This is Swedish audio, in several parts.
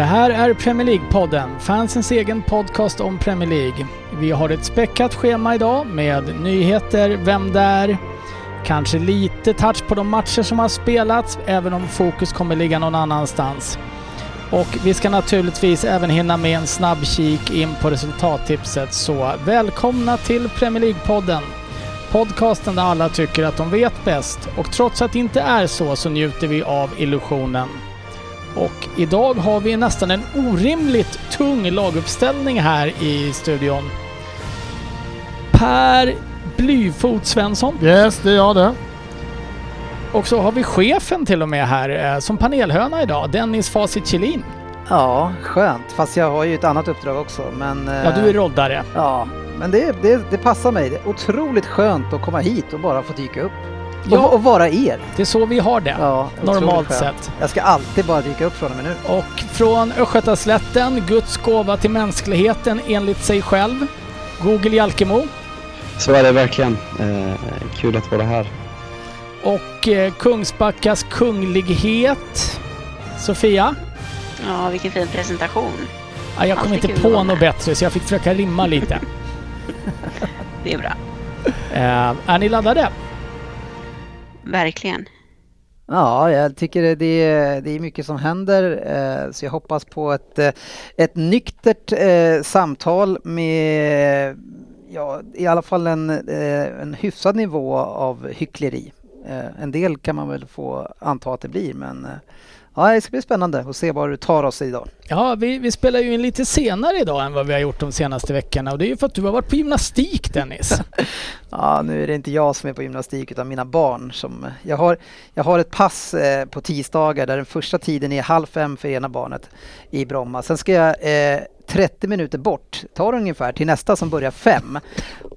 Det här är Premier League-podden, fansens egen podcast om Premier League. Vi har ett späckat schema idag med nyheter, vem där, kanske lite touch på de matcher som har spelats, även om fokus kommer ligga någon annanstans. Och vi ska naturligtvis även hinna med en snabb kik in på resultattipset, så välkomna till Premier League-podden. Podcasten där alla tycker att de vet bäst och trots att det inte är så så njuter vi av illusionen. Och idag har vi nästan en orimligt tung laguppställning här i studion. Per Blyfot Svensson. Yes, det är jag det. Och så har vi chefen till och med här eh, som panelhöna idag, Dennis Facit Kjellin. Ja, skönt. Fast jag har ju ett annat uppdrag också. Men, eh, Ja, du är roddare. Ja, men det, det, det passar mig. Det är otroligt skönt att komma hit och bara få dyka upp. Ja. Och, och vara er. Det är så vi har det, Ja, normalt sett. Jag ska alltid bara dyka upp från och med nu. Och från Östgötaslätten, Guds gåva till mänskligheten enligt sig själv, Google Jalkemo. Så är det verkligen. Eh, kul att vara här. Och eh, Kungsbackas kunglighet, Sofia. Ja, vilken fin presentation. Ja, jag kom inte på något med. bättre så jag fick försöka rimma lite. Det är bra. Eh, är ni laddade? Verkligen. Ja, jag tycker det- är, det är mycket som händer eh, så jag hoppas på ett, eh, ett nyktert eh, samtal med ja, i alla fall en, en hyfsad nivå av hyckleri. En del kan man väl få anta att det blir men ja, det ska bli spännande att se var du tar oss idag. Ja, vi, vi spelar ju in lite senare idag än vad vi har gjort de senaste veckorna och det är ju för att du har varit på gymnastik Dennis. Ja, nu är det inte jag som är på gymnastik utan mina barn. Som, jag, har, jag har ett pass eh, på tisdagar där den första tiden är halv fem för ena barnet i Bromma. Sen ska jag eh, 30 minuter bort, tar ungefär, till nästa som börjar fem.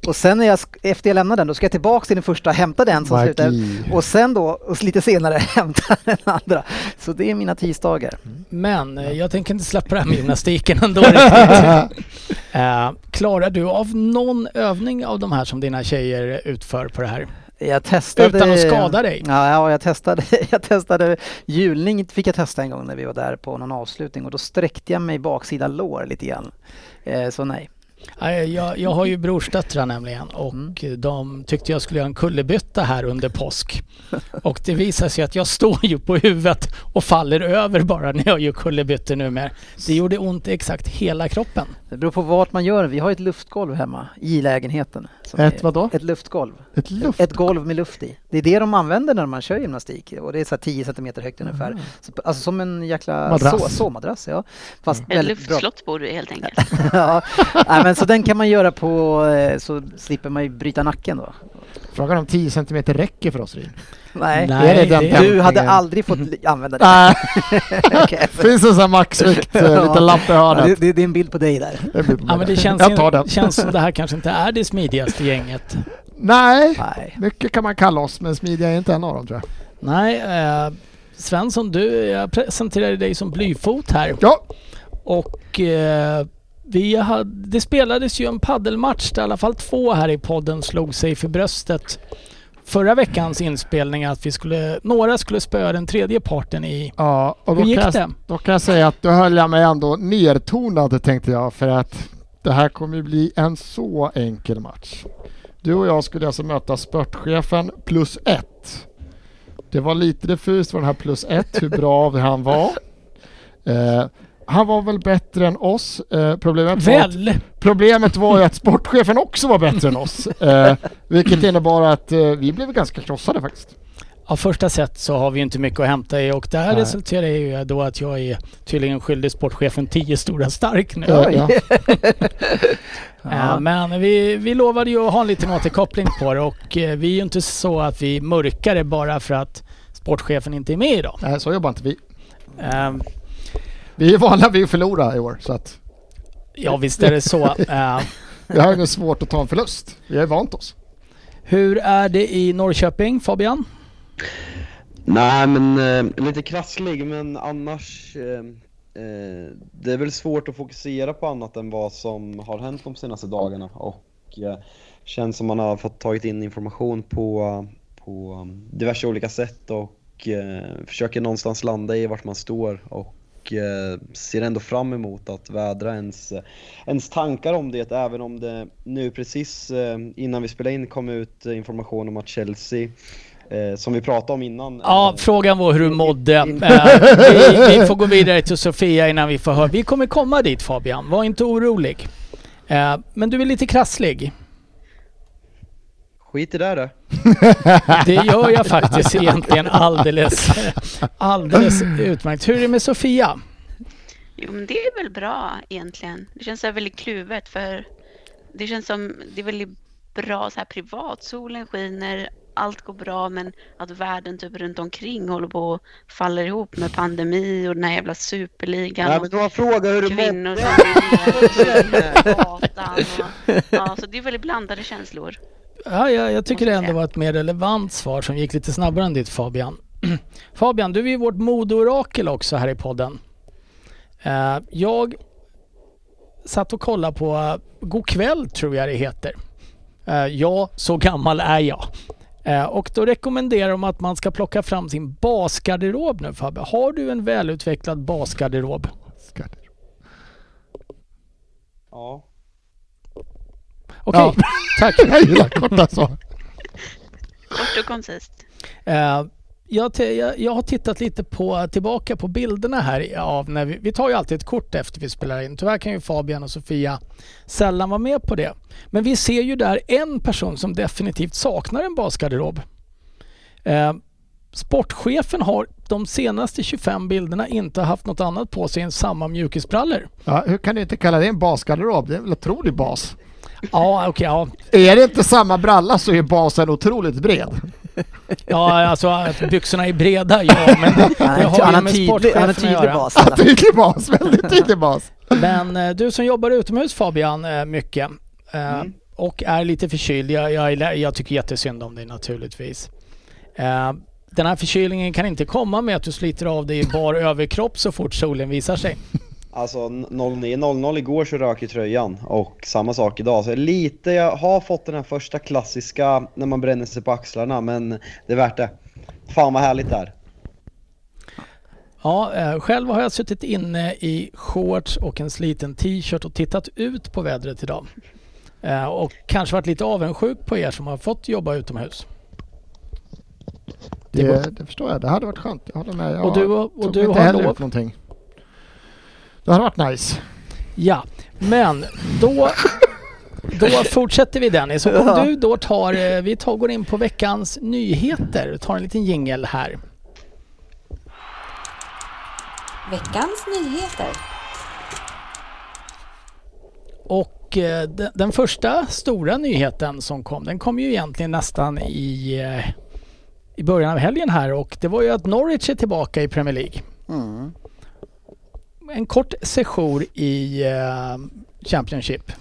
Och sen när jag, efter jag lämnar den, då ska jag tillbaka till den första och hämta den som slutar. Magi. Och sen då, och lite senare, hämta den andra. Så det är mina tisdagar. Men eh, jag tänker inte släppa det här med gymnastiken ändå riktigt. Eh, klarar du av någon övning av de här som dina tjejer utför på det här? Jag testade... Utan att skada dig? Ja, ja jag, testade, jag testade hjulning fick jag testa en gång när vi var där på någon avslutning och då sträckte jag mig baksida lår lite grann. Eh, så nej. Jag, jag har ju brorsdöttrar nämligen och Mm. de tyckte jag skulle göra en kullerbytta här under påsk. Och det visar sig att jag står ju på huvudet och faller över bara när jag gör kullerbyttor numera. Det gjorde ont i exakt hela kroppen. Det beror på vart man gör. Vi har ett luftgolv hemma i lägenheten. som Ett vadå? Ett luftgolv. Ett luft? Ett golv med luft i. Det är det de använder när man kör gymnastik och det är så här 10 centimeter högt ungefär. Så, alltså som en jäkla Madrass. så. Ja. Fast Ett luftslott bor du helt enkelt. ja. Men så den kan man göra på eh, så slipper man ju bryta nacken då. Frågan om 10 cm räcker för oss Rin. Nej. Nej, är det den det- Du hade aldrig fått använda det. Nej, Okej. finns en sån här maxvikt, eh, lite lapp i hörnet. det, det är en bild på dig där. På Ja, men det känns, Jag tar den. känns som det här kanske inte är det smidigaste gänget. Nej, Nej. mycket kan man kalla oss, men smidiga är inte en av dem tror jag. Nej, eh, Svensson, du, jag presenterade dig som blyfot här. Ja, Och eh, vi hade, det spelades ju en paddelmatch där i alla fall två här i podden slog sig för bröstet. Förra veckans inspelning att vi skulle, några skulle spöa den tredje parten i. ja och då Hur gick kan, det? jag, då kan jag säga att då höll jag mig ändå nertonad tänkte jag för att det här kommer ju bli en så enkel match. Du och jag skulle alltså möta spurtchefen plus ett. Det var lite diffust vad den här plus ett, hur bra han var. Eh, han var väl bättre än oss. Eh, problemet, var att, Väl? problemet var ju att sportchefen också var bättre än oss. Eh, vilket innebar att eh, vi blev ganska krossade faktiskt. Av första set så har vi inte mycket att hämta i och det här Nej. resulterar ju då att jag är tydligen skyldig sportchefen 10 stora stark nu. Ja, ja. Eh, Men vi, vi lovade ju att ha en liten återkoppling på det och eh, vi är ju inte så att vi mörkar det bara för att sportchefen inte är med idag. Nej, så jobbar inte vi. Vi är vana vid att förlora i år så att Ja visst är det så. Eh, vi har inget svårt att ta en förlust. Vi har vant oss. Hur är det i Norrköping Fabian? Nej, men eh, lite krasslig, men annars eh, eh, det är väl svårt att fokusera på annat än vad som har hänt de senaste dagarna och eh, känns som man har fått tagit in information på, på diverse olika sätt och eh, försöker någonstans landa i vart man står och eh, ser ändå fram emot att vädra ens, ens tankar om det även om det nu precis eh, innan vi spelade in kom ut information om att Chelsea Eh, som vi pratade om innan. Ja, frågan var hur du mådde. vi, vi får gå vidare till Sofia innan vi får höra. Vi kommer komma dit Fabian, var inte orolig. Men du är lite krasslig. Skit i det då. Det gör jag faktiskt egentligen alldeles, alldeles utmärkt. Hur är det med Sofia? Jo, men det är väl bra egentligen. Det känns så här väldigt kluvet för det känns som det är väldigt bra så här privat. Solen skiner, allt går bra men att världen typ runt omkring håller på att falla ihop med pandemi och den här jävla superligan. Nej och men det var en fråga hur du kvinnor mådde. som gatan. Och, ja, så det är väldigt blandade känslor. Ja, jag, jag tycker det ändå var ett mer relevant svar som gick lite snabbare än ditt Fabian. Fabian, du är ju vårt modeorakel också här i podden. Eh, jag satt och kollade på uh, God kväll tror jag det heter. Uh, ja, så gammal är jag. Eh, och då rekommenderar de att man ska plocka fram sin basgarderob nu Fabian. Har du en välutvecklad basgarderob? Ja. Okej, Ja. tack. Jag gillar korta svar. Kort och koncist. Eh, jag, jag, jag har tittat lite på, tillbaka på bilderna här av när vi, vi tar ju alltid ett kort efter vi spelar in. Tyvärr kan ju Fabian och Sofia sällan vara med på det. Men vi ser ju där en person som definitivt saknar en basgarderob. Eh, sportchefen har de senaste 25 bilderna inte haft något annat på sig än samma mjukisbrallor. Ja, hur kan du inte kalla det en basgarderob? Det är väl en otrolig bas? Ja, okej, ja. Är det inte samma bralla så är basen otroligt bred. ja, alltså att byxorna är breda, ja, men det, det Han har har ju en med tydlig, han har sportchefen att tydlig göra. bas. Ja, tydlig bas, väldigt tydlig bas. Men eh, du som jobbar utomhus Fabian eh, mycket eh, Mm. och är lite förkyld. Jag, jag, jag tycker jättesynd om dig naturligtvis. Den här förkylningen kan inte komma med att du sliter av dig i bar överkropp så fort solen visar sig. Alltså 09.00 igår så rök i tröjan och samma sak idag. Så lite, jag har fått den här första klassiska när man bränner sig på axlarna men det är värt det. Fan vad härligt det är. Ja, eh, själv har jag suttit inne i shorts och en sliten t-shirt och tittat ut på vädret idag. Eh, och kanske varit lite avundsjuk på er som har fått jobba utomhus. Det Det, det förstår jag. Det hade varit skönt. Jag håller med. Jag Och du, och tog du inte har lov. någonting. Det hade varit nice. Ja, men då, då fortsätter vi Dennis. Och om du då tar, eh, vi tar, går in på veckans nyheter, tar en liten jingel här. Veckans nyheter. Och eh, de- den första stora nyheten som kom, den kom ju egentligen nästan i, eh, i början av helgen här och det var ju att Norwich är tillbaka i Premier League. Mm. En kort session i eh, Championship.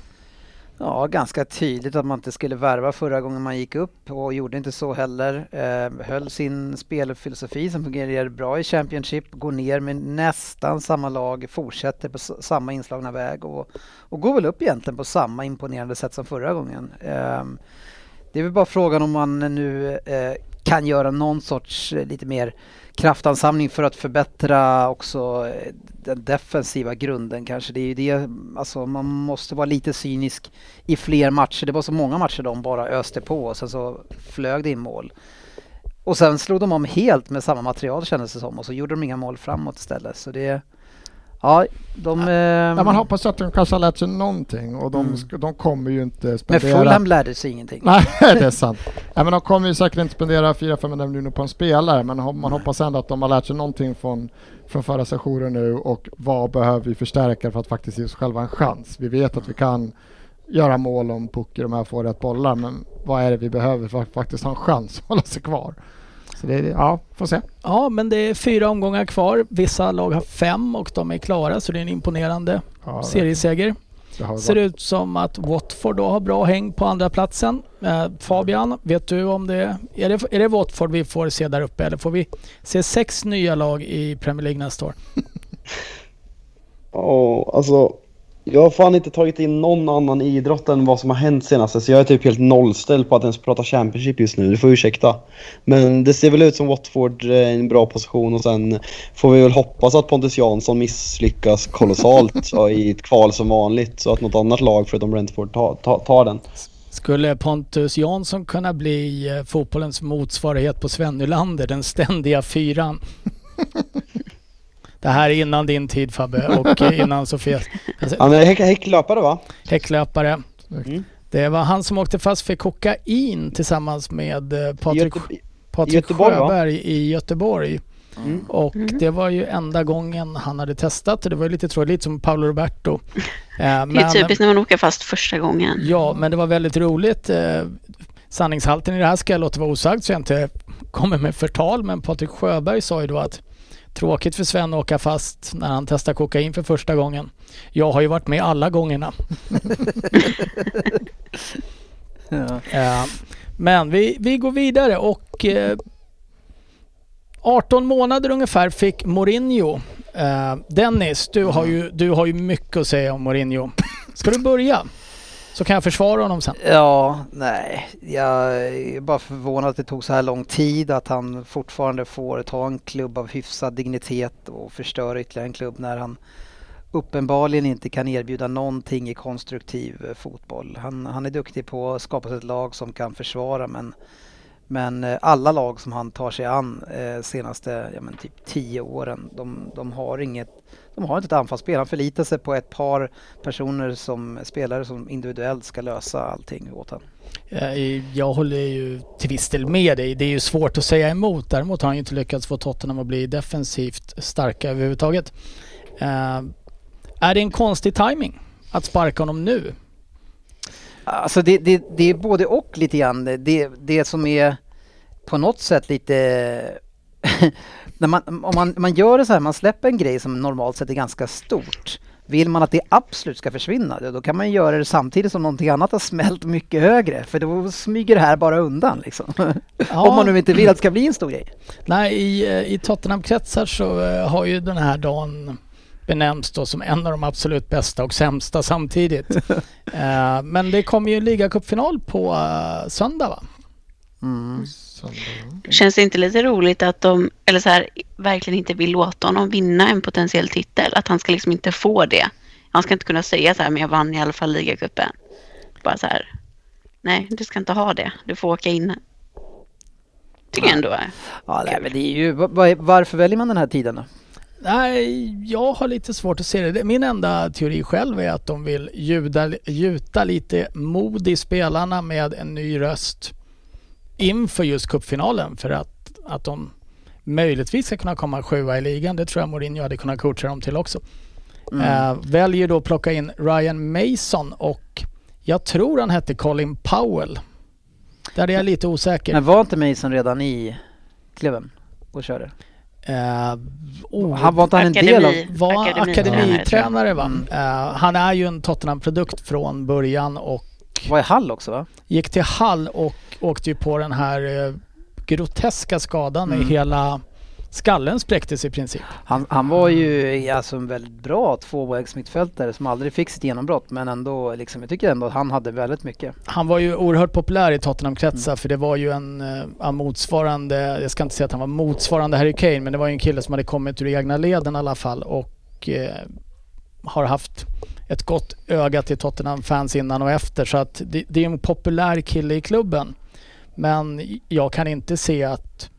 Ja, ganska tydligt att man inte skulle värva förra gången man gick upp och gjorde inte så heller. Eh, höll sin spelfilosofi som fungerade bra i Championship, går ner med nästan samma lag, fortsätter på samma inslagna väg och, och går väl upp egentligen på samma imponerande sätt som förra gången. Eh, det är väl bara frågan om man nu eh, kan göra någon sorts eh, lite mer kraftansamling för att förbättra också eh, den defensiva grunden kanske. Det är ju det, alltså man måste vara lite cynisk i fler matcher. Det var så många matcher de bara öste på och sen så flög det in mål. Och sen slog de om helt med samma material kändes det som och så gjorde de inga mål framåt istället. Så det, Ja, de... Ja, ehm, man hoppas att de kanske har lärt sig någonting och de, Mm. ska, de kommer ju inte men spendera... Fulham lärde sig ingenting. Nej, det är sant. Ja, men de kommer ju säkert inte spendera 400-500 miljoner på en spelare men man hoppas ändå att de har lärt sig någonting från, från förra sessionen nu och vad behöver vi förstärka för att faktiskt ge oss själva en chans. Vi vet att vi kan göra mål om Pucki de här får rätt bollar men vad är det vi behöver för att faktiskt ha en chans att hålla sig kvar? Så det ja, får se. Ja, men det är fyra omgångar kvar. Vissa lag har fem och de är klara så det är en imponerande Ja, serieseger. Ser ut som att Watford då har bra häng på andra platsen. Eh, Fabian, vet du om det är, det är det Watford vi får se där uppe eller får vi se sex nya lag i Premier League nästa år? Ja, alltså jag har fan inte tagit in någon annan idrott än vad som har hänt senaste så jag är typ helt nollställd på att ens prata Championship just nu, du får ursäkta. Men det ser väl ut som Watford är i en bra position och sen får vi väl hoppas att Pontus Jansson misslyckas kolossalt i ett kval som vanligt så att något annat lag förutom Brentford tar, tar, tar den. Skulle Pontus Jansson kunna bli eh, fotbollens motsvarighet på Sven Nylander, den ständiga fyran? Det här är innan din tid Fabbe och innan Sofia Han är häck, häcklöpare va? häcklöpare. Mm. Det var han som åkte fast för kokain tillsammans med eh, Patrik, Göte- Patrik Göteborg, va? Sjöberg i Göteborg. Mm. Och Mm. det var ju enda gången han hade testat det var ju lite tråkigt, lite som Paolo Roberto. Eh, Det är men- typiskt när man åker fast första gången. Ja, men det var väldigt roligt. Eh, sanningshalten i det här ska jag låta vara osagt så jag inte kommer med förtal. Men Patrik Sjöberg sa ju då att tråkigt för Sven att åka fast när han testar kokain för första gången. Jag har ju varit med alla gångerna. Ja. Eh, men vi, vi går vidare och eh, 18 månader ungefär fick Mourinho. Eh, Dennis, du har, ju, du har ju mycket att säga om Mourinho. Ska du börja? Så kan jag försvara honom sen. Ja, nej. Jag är bara förvånad att det tog så här lång tid att han fortfarande får ta en klubb av hyfsad dignitet och förstöra ytterligare en klubb när han uppenbarligen inte kan erbjuda någonting i konstruktiv eh, fotboll. Han, han är duktig på att skapa sig ett lag som kan försvara men, men eh, alla lag som han tar sig an eh, senaste ja, men typ tio åren, de, de har inget de har inte ett anfallsspel. Han förlitar sig på ett par personer som spelare som individuellt ska lösa allting åt honom. Eh, Jag håller ju till viss del med dig. Det är ju svårt att säga emot. Däremot har han ju inte lyckats få Tottenham att bli defensivt starka överhuvudtaget. Eh, Är det en konstig timing att sparka honom nu? Alltså det, det, det är både och lite grann. Det, det som är på något sätt lite... när man, om man, man gör det så här, man släpper en grej som normalt sett är ganska stort. Vill man att det absolut ska försvinna, då kan man göra det samtidigt som någonting annat har smält mycket högre. För då smyger det här bara undan liksom. Om man nu inte vill att det ska bli en stor grej. Nej, i, eh, i Tottenham-kretsar så eh, har ju den här dagen benämnts då som en av de absolut bästa och sämsta samtidigt. Eh, Men det kommer ju en ligacupfinal på söndag va? Mm. Känns det inte lite roligt att de, eller så här, verkligen inte vill låta honom vinna en potentiell titel? Att han ska liksom inte få det. Han ska inte kunna säga så här, men jag vann i alla fall ligacupen. Bara så här, nej, du ska inte ha det. Du får åka in. Tycker jag ändå är. Ja, nej, men det är ju, va- va- varför väljer man den här tiden då? Nej, jag har lite svårt att se det. Min enda teori själv är att de vill ljuda, gjuta lite mod i spelarna med en ny röst inför just cupfinalen för att, att de möjligtvis ska kunna komma sjua i ligan. Det tror jag Mourinho hade kunnat coacha dem till också. Eh, väljer då att plocka in Ryan Mason och jag tror han hette Colin Powell. Där är jag lite osäker. Men var inte Mason redan i klubben och körde? Eh, oh, Han var inte han en del av... Var Akademitränare, akademitränare va? Mm. Eh, han är ju en Tottenham-produkt från början och Var i Hall också va? gick till Hall och åkte ju på den här eh, groteska skadan Mm. i hela skallen spräcktes i princip. Han, han var ju alltså en väldigt bra tvåvägsmittfältare som aldrig fick sitt genombrott men ändå liksom, jag tycker ändå att han hade väldigt mycket. Han var ju oerhört populär i Tottenham-kretsar för det var ju en, eh, en motsvarande, jag ska inte säga att han var motsvarande Harry Kane men det var ju en kille som hade kommit ur egna leden i alla fall och eh, har haft ett gott öga till Tottenham-fans innan och efter så att det, det är en populär kille i klubben. Men jag kan inte se att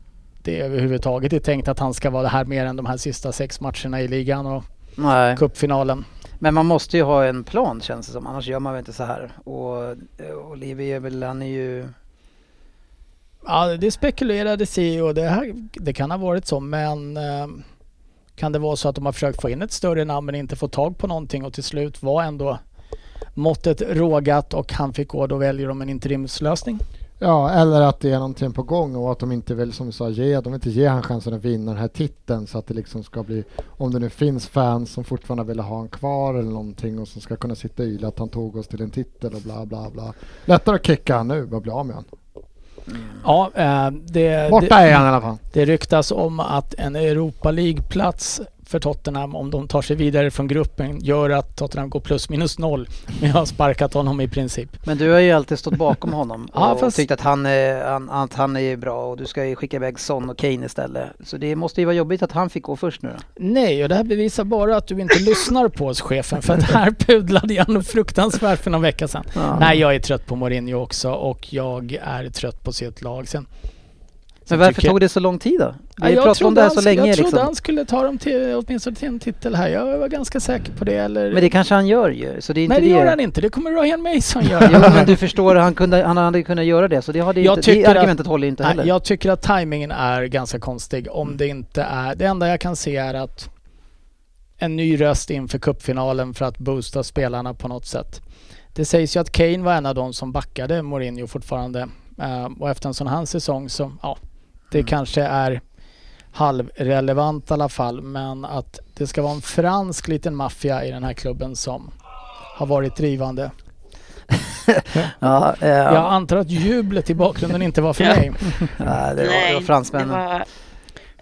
det överhuvudtaget är tänkt att han ska vara det här mer än de här sista sex matcherna i ligan och Nej. cupfinalen. Men man måste ju ha en plan känns det som, annars gör man väl inte så här. Och eh, Olivier väl, han är ju... Ja, det spekulerades i och det, här, det kan ha varit så men eh, kan det vara så att de har försökt få in ett större namn men inte fått tag på någonting och till slut var ändå måttet rågat och han fick gå. Då väljer de en interimslösning. Ja, eller att det är någonting på gång och att de inte vill, som du sa, ge, de vill inte ge han chansen att vinna den här titeln så att det liksom ska bli, om det nu finns fans som fortfarande vill ha han kvar eller någonting och som ska kunna sitta i, att han tog oss till en titel och bla bla bla. Lättare att kicka han nu och bli av med han. Ja, eh, det, Borta är han i alla fall. det ryktas om att en Europa League-plats för Tottenham om de tar sig vidare från gruppen gör att Tottenham går plus minus noll. Men jag har sparkat honom i princip. Men du har ju alltid stått bakom honom och Ja, fast- tyckt att han, är, att han är bra och du ska ju skicka iväg Son och Kane istället. Så det måste ju vara jobbigt att han fick gå först nu då. Nej, och det här bevisar bara att du inte lyssnar på oss chefen. För att här pudlade jag nog fruktansvärt för någon vecka sedan. Ja. Nej, jag är trött på Mourinho också och jag är trött på sitt lag sen. Men varför tog det så lång tid då? Vi Ja, har jag pratat om trodde det här så länge Jag trodde liksom. han skulle ta dem till, åtminstone till en titel här. Jag var ganska säker på det. Eller... Men det kanske han gör ju, så det är inte Nej, det det. gör han inte. Det kommer Ryan Mason göra. Jo men du förstår, han, kunde, han hade kunnat göra det så det, hade Jag inte, det tycker att- argumentet håller inte heller. Nej, jag tycker att tajmingen är ganska konstig. Om det inte är... Det enda jag kan se är att en ny röst inför cupfinalen för att boosta spelarna på något sätt. Det sägs ju att Kane var en av de som backade Mourinho fortfarande. Eh, och efter en sån här säsong så, ja, det Mm. kanske är halvrelevant i alla fall. Men att det ska vara en fransk liten maffia i den här klubben som har varit drivande. ja, eh, Jag antar att jublet i bakgrunden inte var för Ja. mig. ja, det var, det Nej, var fransmännen. det var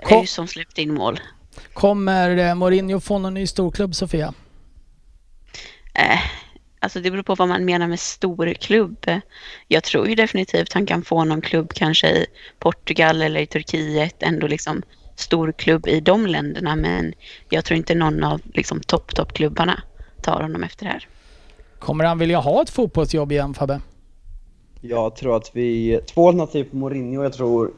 Kom- som släppte in mål. Kommer eh, Mourinho få någon ny storklubb Sofia? Eh, alltså det beror på vad man menar med stor klubb. Jag tror ju definitivt han kan få någon klubb kanske i Portugal eller i Turkiet, ändå liksom stor klubb i de länderna. Men jag tror inte någon av liksom topp, toppklubbarna tar honom efter det här. Kommer han vilja ha ett fotbollsjobb igen Fabbe? Jag tror att vi, två alternativ på Mourinho, jag tror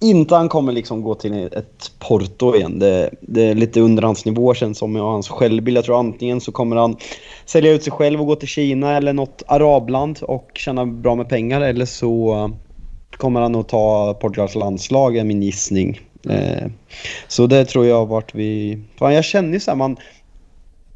inte han kommer liksom gå till ett Porto igen. Det, det är lite underhandsnivå känns som med hans självbild. Jag tror antingen så kommer han sälja ut sig själv och gå till Kina eller något arabland och tjäna bra med pengar eller så kommer han att ta Portugals landslag är min gissning. Eh, så det tror jag vart vi... Fan, jag känner ju så här, man,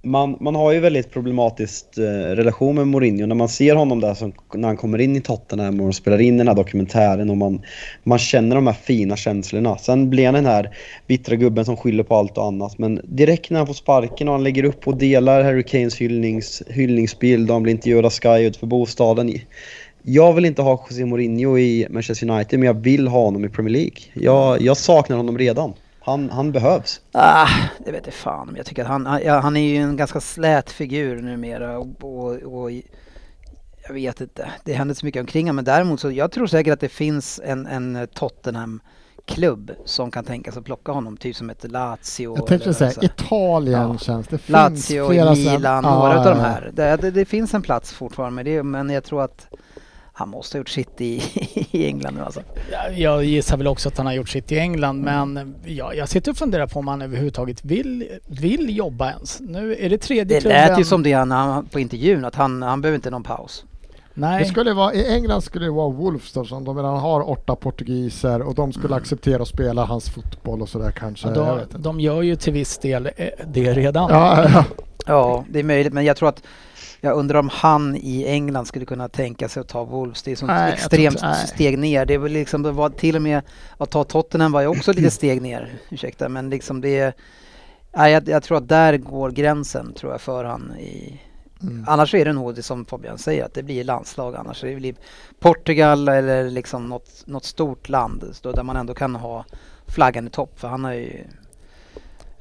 man, man har ju väldigt problematisk eh, relation med Mourinho när man ser honom där som, när han kommer in i Tottenham och spelar in den här dokumentären och man, man känner de här fina känslorna. Sen blir han den här bittra gubben som skyller på allt och annat men direkt när han får sparken och han lägger upp och delar Harry Kanes hyllnings, hyllningsbild och han blir intervjuad av Sky ut för bostaden. Jag vill inte ha José Mourinho i Manchester United men jag vill ha honom i Premier League. Jag, jag saknar honom redan. Han, han behövs. Ah, det vet jag fan men jag tycker att han, han- han är ju en ganska slät figur numera och, och, och jag vet inte, det händer så mycket omkring honom men däremot så jag tror säkert att det finns en, en Tottenham klubb som kan tänka sig att plocka honom, typ som ett Lazio. Jag tänkte eller säga. Italien Ja. känns det. finns Lazio, flera sådana- Milan, Ja, några ja, av de här. Det, det, det finns en plats fortfarande med det men jag tror att han måste ha gjort sitt i, i England nu alltså. Ja, Jag gissar väl också att han har gjort sitt i England men ja, jag sitter och funderar på om han överhuvudtaget vill, vill jobba ens. Nu är det tredje Det klubben. lät ju som det han, han, på intervjun att han, han behöver inte någon paus. Det Nej, skulle vara, I England skulle det vara Wolves då, som de redan har åtta portugiser och de skulle acceptera att spela hans fotboll och sådär kanske. ja, jag de, de gör ju till viss del eh, det redan. Ja, ja. Ja, det är möjligt, men jag tror att jag undrar om han i England skulle kunna tänka sig att ta Wolves. Det är ett jag tror extremt inte- steg ner. Det är väl liksom, det var till och med att ta Tottenham var ju också lite steg ner. Ursäkta, men liksom det. Nej, jag, jag tror att där går gränsen tror jag för han i... Mm. Annars är det nog det som Fabian säger att det blir landslag annars. Det blir Portugal eller liksom något, något stort land där man ändå kan ha flaggan i topp för han har ju...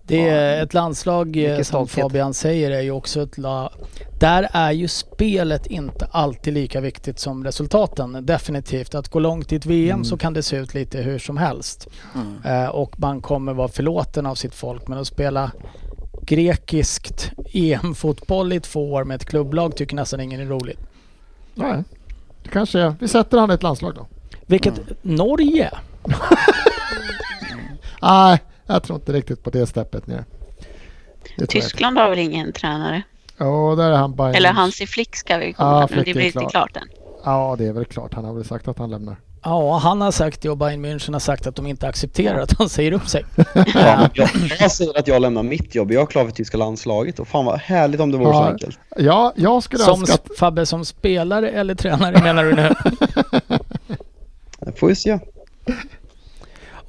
Det är ett landslag eh, som stolthet. Fabian säger är ju också ett lag. Där är ju spelet inte alltid lika viktigt som resultaten. Definitivt. Att gå långt i ett VM Mm. så kan det se ut lite hur som helst. Mm. Eh, och man kommer vara förlåten av sitt folk. Men att spela grekiskt EM-fotboll i två år med ett klubblag tycker nästan ingen är roligt. Nej. Det kanske är, vi sätter han i ett landslag då. Vilket Mm. Norge? Nej, jag tror inte riktigt på det steppet ner. Det. Tyskland har väl ingen tränare? Ja, där är han Bayern. Eller Hansi Flick ska vi komma Ja, Flick det är blir inte klar. klart än. Ja, det är väl klart. Han har väl sagt att han lämnar. Ja, han har sagt det och Bayern München har sagt att de inte accepterar att han säger upp sig. Ja, jag, säger att jag lämnar mitt jobb. Jag är klar för tyska landslaget och fan vad härligt om det vore så Ja. enkelt. Ja, jag skulle Som önska att... Fabbe, som spelare eller tränare menar du nu? Det får vi se.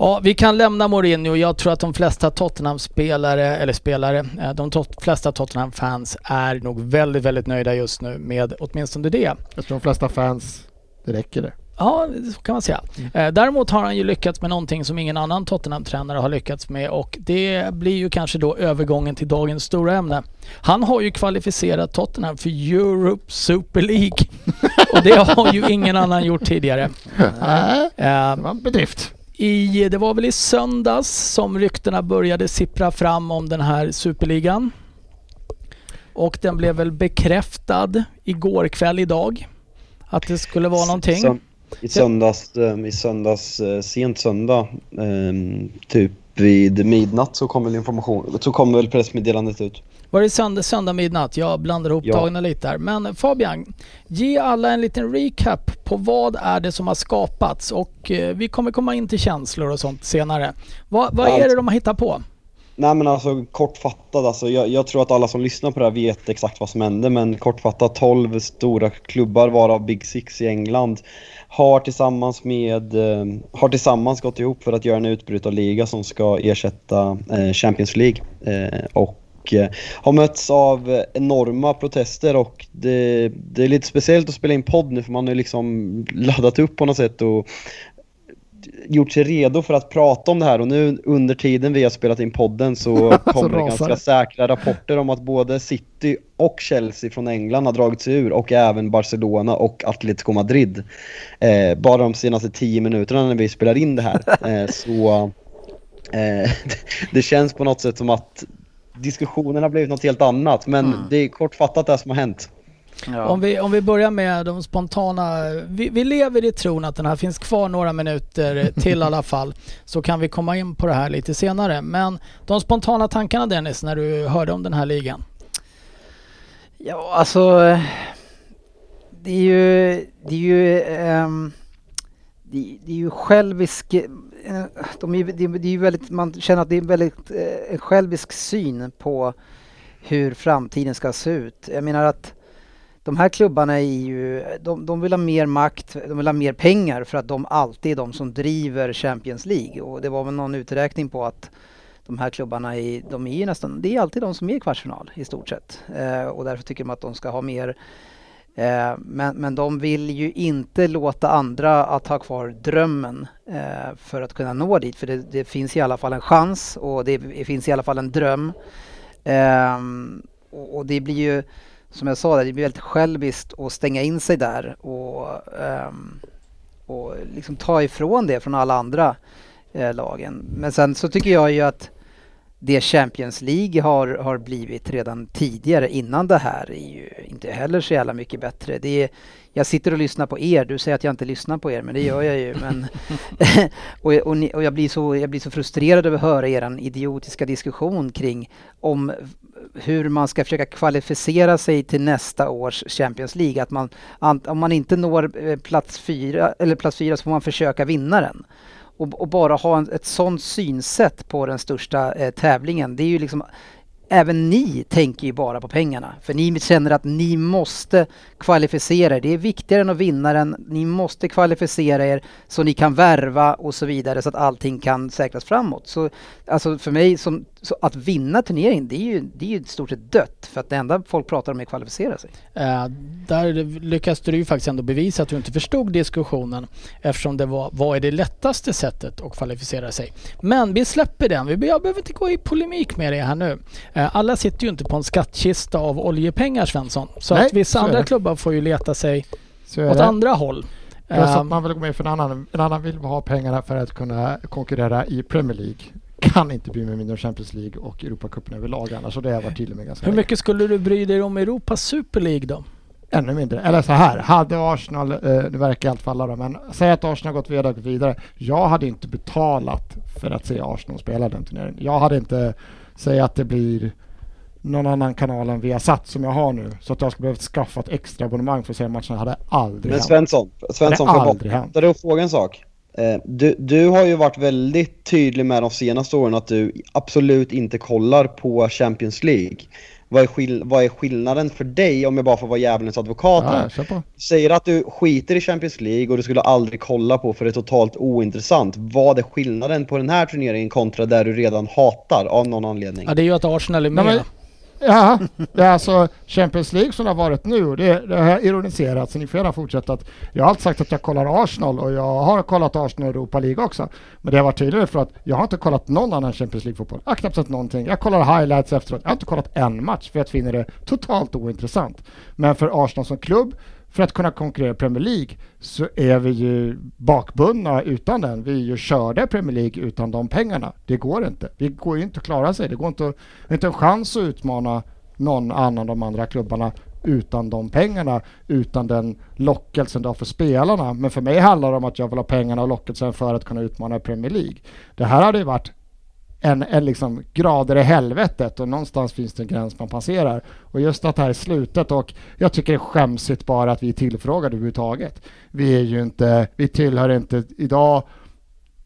Ja, vi kan lämna Mourinho. Jag tror att de flesta Tottenham-spelare, eller spelare, eh, de tot- flesta Tottenham-fans är nog väldigt, väldigt nöjda just nu med åtminstone det. Jag tror de flesta fans, det räcker det. Ja, så kan man säga. Eh, Däremot har han ju lyckats med någonting som ingen annan Tottenham-tränare har lyckats med och det blir ju kanske då övergången till dagens stora ämne. Han har ju kvalificerat Tottenham för Europe Super League och det har ju ingen annan gjort tidigare. Nej, Eh, det var en bedrift. I, det var väl i söndags som ryktena började sippra fram om den här superligan. Och den blev väl bekräftad igår kväll idag. Att det skulle vara någonting. I söndags, eh, i söndags eh, sent söndag, eh, typ vid midnatt så kom väl information, så kom väl pressmeddelandet ut. Var det söndag, söndag midnatt? Jag blandar ihop Ja. dagarna lite där. Men Fabian, ge alla en liten recap på vad är det som har skapats och eh, vi kommer komma in till känslor och sånt senare. Vad, vad är det de har hittat på? Nej men alltså kortfattat, alltså, jag, jag tror att alla som lyssnar på det här vet exakt vad som hände men kortfattat 12 stora klubbar varav Big Six i England har tillsammans med, eh, har tillsammans gått ihop för att göra en utbrytarliga som ska ersätta eh, Champions League. Eh, och eh, har mötts av enorma protester och det, det är lite speciellt att spela in podd nu för man har liksom laddat upp på något sätt och gjort sig redo för att prata om det här och nu under tiden vi har spelat in podden så kommer det ganska säkra rapporter om att både City och Chelsea från England har dragit sig ur och även Barcelona och Atletico Madrid. Eh, bara de senaste tio minuterna när vi spelar in det här. Eh, så eh, det känns på något sätt som att diskussionen har blivit något helt annat men Mm. det är kortfattat det som har hänt. Ja. Om, vi, om vi börjar med de spontana. Vi, vi lever i tron att den här finns kvar några minuter till i alla fall. Så kan vi komma in på det här lite senare. Men de spontana tankarna Dennis när du hörde om den här ligan? Ja, alltså det är ju, det är ju, ehm, det, det är ju självisk, Eh, de är, det, det är väldigt, man känner att det är väldigt eh, en självisk syn på hur framtiden ska se ut. Jag menar att de här klubbarna är ju, de, de vill ha mer makt, de vill ha mer pengar för att de alltid är de som driver Champions League och det var väl någon uträkning på att de här klubbarna är, de är ju nästan, det är alltid de som är i kvartsfinal i stort sett. Eh, och därför tycker de att de ska ha mer. Eh, men, men de vill ju inte låta andra att ha kvar drömmen eh, för att kunna nå dit. För det, det finns i alla fall en chans och det, finns i alla fall en dröm. Eh, och, och det blir ju, som jag sa, det blir väldigt själviskt att stänga in sig där och, ehm, och liksom ta ifrån det från alla andra eh, lagen. Men sen så tycker jag ju att det Champions League har, har blivit redan tidigare innan det här är ju inte heller så jävla mycket bättre. Det är, jag sitter och lyssnar på er, du säger att jag inte lyssnar på er men det gör jag ju. Men och och, ni, och jag, blir så, jag blir så frustrerad över att höra er idiotiska diskussion kring om hur man ska försöka kvalificera sig till nästa års Champions League. Att man, an- om man inte når eh, plats fyra, eller plats fyra så får man försöka vinna den och, och bara ha en, ett sånt synsätt på den största eh, tävlingen. Det är ju liksom Även ni tänker ju bara på pengarna. För ni känner att ni måste kvalificera er. Det är viktigare än att vinna den. Ni måste kvalificera er så ni kan värva och så vidare så att allting kan säkras framåt. Så alltså för mig, som, så att vinna turneringen, det är ju, det är ju i stort sett dött. För att det enda folk pratar om är att kvalificera sig. Eh, där lyckas du ju faktiskt ändå bevisa att du inte förstod diskussionen eftersom det var vad är det lättaste sättet att kvalificera sig. Men vi släpper den. Vi, jag behöver inte gå i polemik med dig här nu. Eh, alla sitter ju inte på en skattkista av oljepengar Svensson. Så Nej, att vissa andra klubbar får ju leta sig åt det. andra håll. Plus Eh, att man vill gå med för en annan. En annan vill ha pengarna för att kunna konkurrera i Premier League. Kan inte bry mig mindre om Champions League och Europacupen överlag annars. Och det har jag varit tydlig med ganska hur länge. mycket skulle du bry dig om Europas Super League då? Ännu mindre. Eller så här, hade Arsenal, eh, nu verkar allt falla då, men säg att Arsenal gått vidare, gått vidare. Jag hade inte betalat för att se Arsenal spela den turneringen. Jag hade inte, säg att det blir någon annan kanal än Viasat som jag har nu. Så att jag skulle behövt skaffa ett extra abonnemang för att se matcherna hade aldrig Men hänt. Svensson, Svensson Det har får aldrig hänt. dig fråga en sak. Eh, Du, du har ju varit väldigt tydlig med de senaste åren att du absolut inte kollar på Champions League. Vad är, skill- vad är skillnaden för dig om jag bara får vara djävulens advokat här? Ja, säger att du skiter i Champions League och du skulle aldrig kolla på för det är totalt ointressant. Vad är skillnaden på den här turneringen kontra där du redan hatar av någon anledning? Ja, det är ju att Arsenal är Nej, med. men- Ja, det är alltså Champions League som det har varit nu och det, det har jag ironiserat så ni får gärna fortsätta. Att jag har alltid sagt att jag kollar Arsenal och jag har kollat Arsenal och Europa League också. Men det har varit tydligare för att jag har inte kollat någon annan Champions League-fotboll. Jag har knappt sett någonting. Jag kollar highlights efteråt. Jag har inte kollat en match för jag finner det totalt ointressant. Men för Arsenal som klubb, för att kunna konkurrera i Premier League så är vi ju bakbundna utan den. Vi är ju körda i Premier League utan de pengarna. Det går inte. Det går ju inte att klara sig. Det går inte, att- inte en chans att utmana någon annan av de andra klubbarna utan de pengarna, utan den lockelsen det har för spelarna. Men för mig handlar det om att jag vill ha pengarna och lockelsen för att kunna utmana Premier League. Det här hade ju varit en, en liksom grader i helvetet och någonstans finns det en gräns man passerar. Och just att det här är slutet och jag tycker det är skämsigt bara att vi är tillfrågade överhuvudtaget. Vi är ju inte, vi tillhör inte idag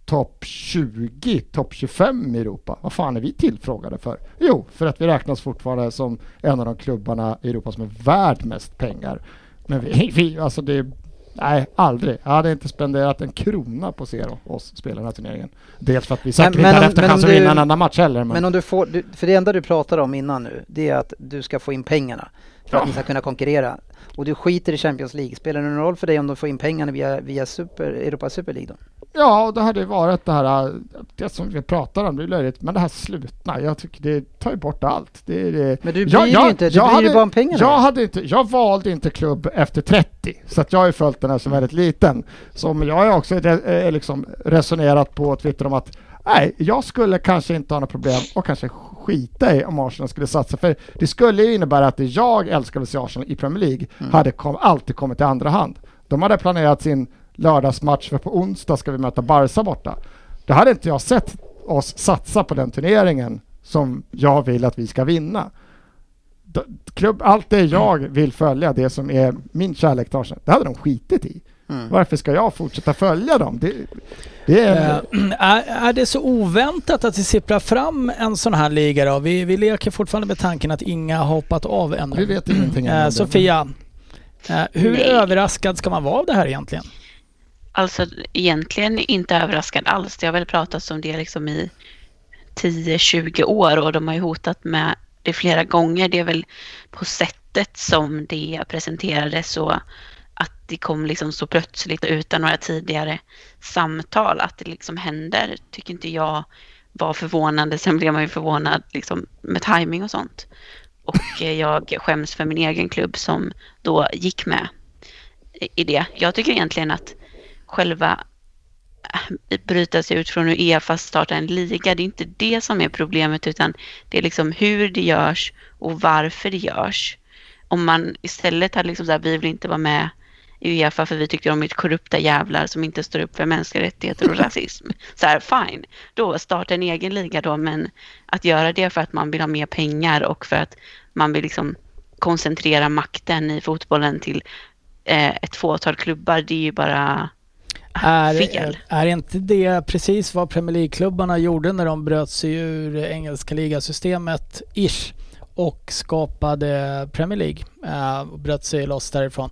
topp 20, topp 25 i Europa. Vad fan är vi tillfrågade för? Jo, för att vi räknas fortfarande som en av de klubbarna i Europa som är värd mest pengar. Men vi, vi alltså det Nej, aldrig. Jag hade inte spenderat en krona på att se oss spela den här turneringen. Dels för att vi säkert inte hade om chans att vinna en enda match heller. Men, Men om du får, du, för det enda du pratade om innan nu, det är att du ska få in pengarna för att Ja. ni ska kunna konkurrera. Och du skiter i Champions League. Spelar det någon roll för dig om de får in pengarna via, via super, Europa Super League då? Ja, det hade ju varit det här, det som vi pratar om, det är löjligt, men det här slutna, jag tycker det tar ju bort allt. Det, det, Men du bryr dig ju inte, du bryr dig bara om pengarna. Jag, hade inte, jag valde inte klubb efter 30, så att jag har ju följt den här som väldigt liten. Så jag har också eh, liksom resonerat på Twitter om att nej, jag skulle kanske inte ha några problem och kanske skita i om Arsenal skulle satsa. För det skulle ju innebära att det jag älskar att se Arsenal i Premier League Mm. hade kom, alltid kommit i andra hand. De hade planerat sin lördagsmatch för på onsdag ska vi möta Barca borta. Det hade inte jag sett oss satsa på den turneringen som jag vill att vi ska vinna. Klubb, allt det jag vill följa, det som är min kärlek till Arsenal, det hade de skitit i. Mm. Varför ska jag fortsätta följa dem? Det, det är... Eh, är, är det så oväntat att det sipprar fram en sån här liga då? Vi, vi leker fortfarande med tanken att inga har hoppat av ännu. Vi vet ingenting det. Sofia, eh, hur Nej. överraskad ska man vara av det här egentligen? Alltså egentligen inte överraskad alls. Det har väl pratats om det liksom i 10-20 år och de har ju hotat med det flera gånger. Det är väl på sättet som det presenterades och det kom liksom så plötsligt och utan några tidigare samtal att det liksom händer tycker inte jag var förvånande. Sen blev man ju förvånad liksom med timing och sånt. Och eh, jag skäms för min egen klubb som då gick med i- det. Jag tycker egentligen att själva eh, bryta sig ut från Uefa starta en liga, det är inte det som är problemet utan det är liksom hur det görs och varför det görs. Om man istället hade liksom så här, vi vill inte vara med i Uefa för vi tycker de är korrupta jävlar som inte står upp för mänskliga rättigheter och rasism. Så här, fine, då starta en egen liga då, men att göra det för att man vill ha mer pengar och för att man vill liksom koncentrera makten i fotbollen till eh, ett fåtal klubbar, det är ju bara Är, fel. är inte det precis vad Premier League-klubbarna gjorde när de bröt sig ur engelska ligasystemet, ish, och skapade Premier League? eh, och bröt sig loss därifrån.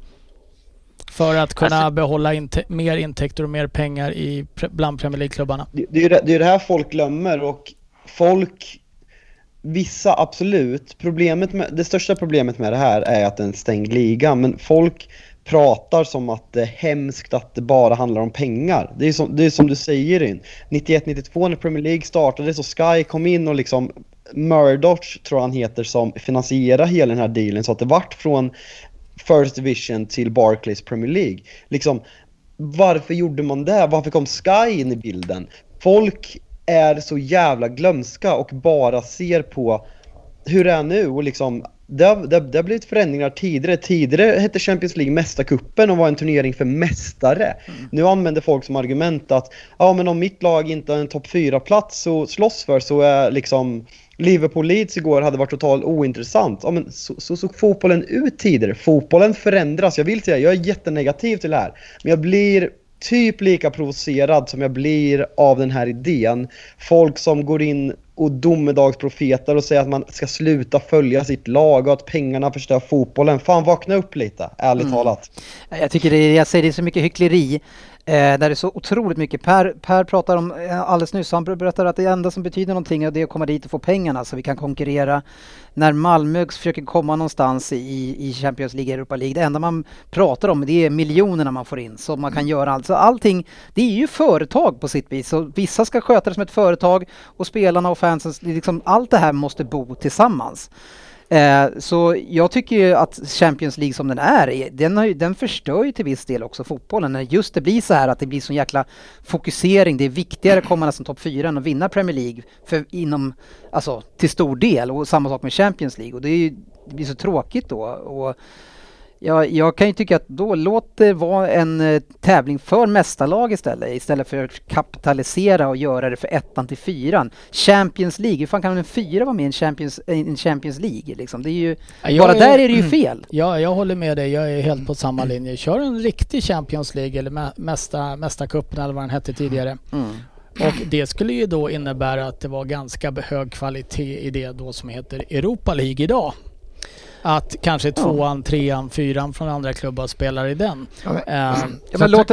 För att kunna Alltså- behålla inte, mer intäkter och mer pengar i, bland Premier League-klubbarna. Det, det är ju det här folk glömmer och folk, vissa absolut, problemet med, det största problemet med det här är att det är en stängd liga, men folk pratar som att det är hemskt att det bara handlar om pengar. Det är som, det är som du säger in. 91-92 när Premier League startade så Sky kom in och liksom Murdoch tror han heter som finansierar hela den här dealen så att det vart från First Division till Barclays Premier League. Liksom, varför gjorde man det? Varför kom Sky in i bilden? Folk är så jävla glömska och bara ser på hur det är nu och liksom det har, det, det har blivit förändringar tidigare. Tidigare hette Champions League Mästarkuppen och var en turnering för mästare. Nu använder folk som argument att ja men om mitt lag inte har en topp 4-plats att slåss för så är liksom Liverpool-Leeds igår hade varit totalt ointressant. Ja, men så, så såg fotbollen ut tidigare. Fotbollen förändras. Jag vill säga, jag är jättenegativ till det här. Men jag blir typ lika provocerad som jag blir av den här idén. Folk som går in och domedagsprofeter och säger att man ska sluta följa sitt lag och att pengarna förstör fotbollen. Fan vakna upp lite, ärligt mm. talat. Jag tycker det är, jag säger det är så mycket hyckleri. Eh, där det är så otroligt mycket. Per, per pratar om eh, alldeles nyss, han berättar att det enda som betyder någonting är att komma dit och få pengarna så vi kan konkurrera. När Malmö försöker komma någonstans i, i Champions League, Europa League, det enda man pratar om det är miljonerna man får in så man kan göra allt. Så allting, det är ju företag på sitt vis. Så vissa ska sköta det som ett företag och spelarna och fansen, liksom, allt det här måste bo tillsammans. Eh, så jag tycker ju att Champions League som den är, den, har, den förstör ju till viss del också fotbollen. När just det blir så här att det blir sån jäkla fokusering, det är viktigare att komma nästan topp fyra än att vinna Premier League för inom, alltså till stor del och samma sak med Champions League och det, är ju, det blir så tråkigt då. Och, Ja, jag kan ju tycka att då låt det vara en eh, tävling för mästarlag istället, istället för att kapitalisera och göra det för ettan till fyran. Champions League, hur fan kan en fyra vara med i en Champions, en Champions League liksom? Det är ju, bara är, där är det ju fel. Ja, jag håller med dig, jag är helt på samma linje. Kör en riktig Champions League eller mästa, Mästarcupen eller vad den hette tidigare. Mm. Och det skulle ju då innebära att det var ganska hög kvalitet i det då som heter Europa League idag att kanske tvåan, trean, fyran från andra klubbar spelar i den. Ja, men, um, ja, men låt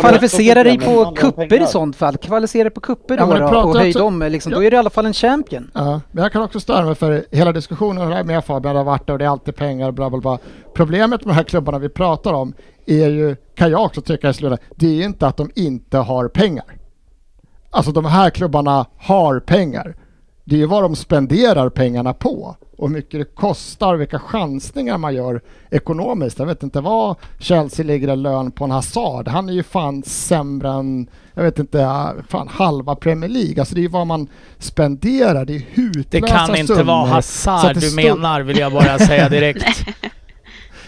kvalificera dig på kupper i sånt fall. Kvalificera dig på kupper ja, då, och höj dem. Liksom, ja. Då är du i alla fall en champion. Ja, men jag kan också störa mig för hela diskussionen med Fabian har varit och det är alltid pengar bla bla bla. Problemet med de här klubbarna vi pratar om är ju, kan jag också tycka i slutet, det är inte att de inte har pengar. Alltså de här klubbarna har pengar. Det är ju vad de spenderar pengarna på och hur mycket det kostar, vilka chansningar man gör ekonomiskt. Jag vet inte vad Chelsea ligger i lön på en Hazard. Han är ju fan sämre än, jag vet inte, fan halva Premier League. Alltså det är ju vad man spenderar, det är hutlösa Det kan inte summor. vara Hazard du menar vill jag bara säga direkt.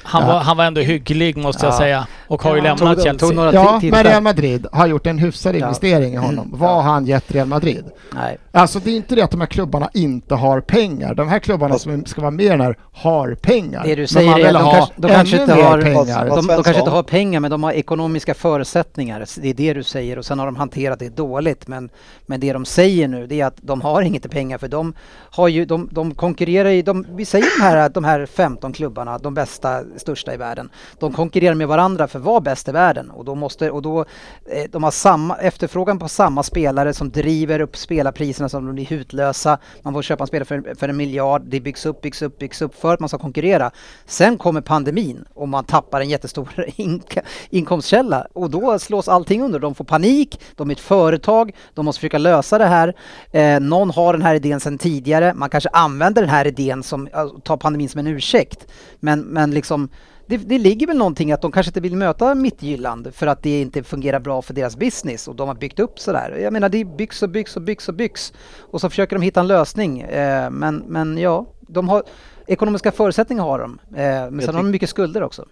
Han, ja. var, han var ändå hygglig måste jag säga och har ju lämnat tog, Chelsea. Tog ja, men Real Madrid har gjort en hyfsad investering i honom. Mm. Vad har han gett Real Madrid? Nej. Alltså det är inte det att de här klubbarna inte har pengar. De här klubbarna som ska vara med i den här har pengar. Det du säger är att de, kanske, inte har, pengar. De, de, kanske inte har pengar men de har ekonomiska förutsättningar. Det är det du säger och sen har de hanterat det dåligt. Men, men det de säger nu det är att de har inget pengar för de har ju, de, de konkurrerar i, de, vi säger de här, de här 15 klubbarna, de bästa, största i världen. De konkurrerar med varandra för att vara bäst i världen och då måste, och då, eh, de har samma efterfrågan på samma spelare som driver upp spelarpriserna så de blir hutlösa. Man får köpa en spelare för, för en miljard, det byggs upp, byggs upp, byggs upp för att man ska konkurrera. Sen kommer pandemin och man tappar en jättestor in inkomstkälla och då slås allting under. De får panik, de är ett företag, de måste försöka lösa det här. Eh, någon har den här idén sedan tidigare, man kanske använder den här idén som, tar pandemin som en ursäkt. Men, men liksom det, det ligger väl någonting att de kanske inte vill möta Mittjylland för att det inte fungerar bra för deras business och de har byggt upp sådär. Jag menar det byggs och byggs och byggs och byggs och så försöker de hitta en lösning. Eh, men, men ja, de har ekonomiska förutsättningar har de. Eh, men sen har de mycket skulder också.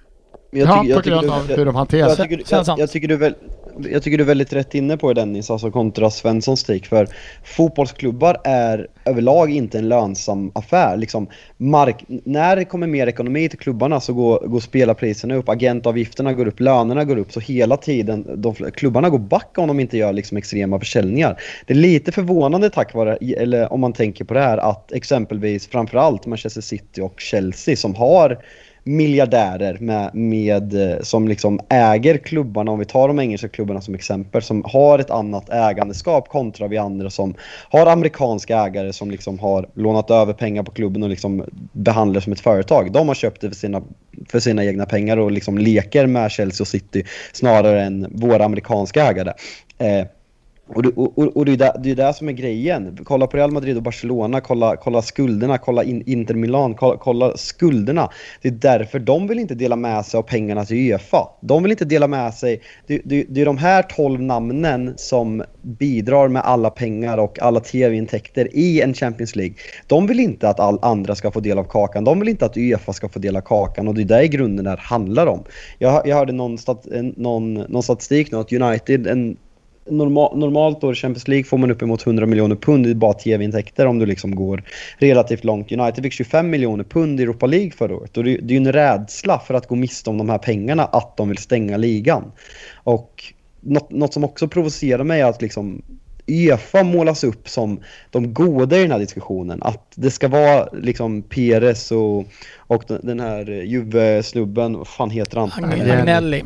Jag tycker, ja, på grund av hur de hanterar jag, jag, jag, jag, tycker du väl, jag tycker du är väldigt rätt inne på det Dennis, alltså kontra Svenssons take. För fotbollsklubbar är överlag inte en lönsam affär. Liksom, mark när det kommer mer ekonomi till klubbarna så går, går spelarpriserna upp, agentavgifterna går upp, lönerna går upp. Så hela tiden, de, klubbarna går back om de inte gör liksom extrema försäljningar. Det är lite förvånande tack vare, eller om man tänker på det här, att exempelvis framförallt Manchester City och Chelsea som har miljardärer med, med, eh, som liksom äger klubbarna, om vi tar de engelska klubbarna som exempel, som har ett annat ägandeskap kontra vi andra som har amerikanska ägare som liksom har lånat över pengar på klubben och liksom behandlar som ett företag. De har köpt det för sina, för sina egna pengar och liksom leker med Chelsea och City snarare än våra amerikanska ägare. Eh, och, det, och, och det, är det, det är där som är grejen. Kolla på Real Madrid och Barcelona, kolla, kolla skulderna, kolla in, Inter Milan, kolla, kolla, skulderna. Det är därför de vill inte dela med sig av pengarna till Uefa. De vill inte dela med sig. Det, det, det är de här 12 namnen som bidrar med alla pengar och alla tv-intäkter i en Champions League. De vill inte att all andra ska få del av kakan. De vill inte att Uefa ska få del av kakan och det är det i grunden det här handlar om. Jag, jag hörde någon, stat, eh, någon, någon statistik nu att United, en normal, normalt år i Champions League får man uppemot 100 miljoner pund i bara tv-intäkter om du liksom går relativt långt. United fick 25 miljoner pund i Europa League förra året och det, det är ju en rädsla för att gå miste om de här pengarna att de vill stänga ligan. Och något, något som också provocerar mig är att liksom Uefa målas upp som de goda i den här diskussionen. Att det ska vara liksom Perez och, och den här Juve-snubben, vad fan heter han? Agnelli.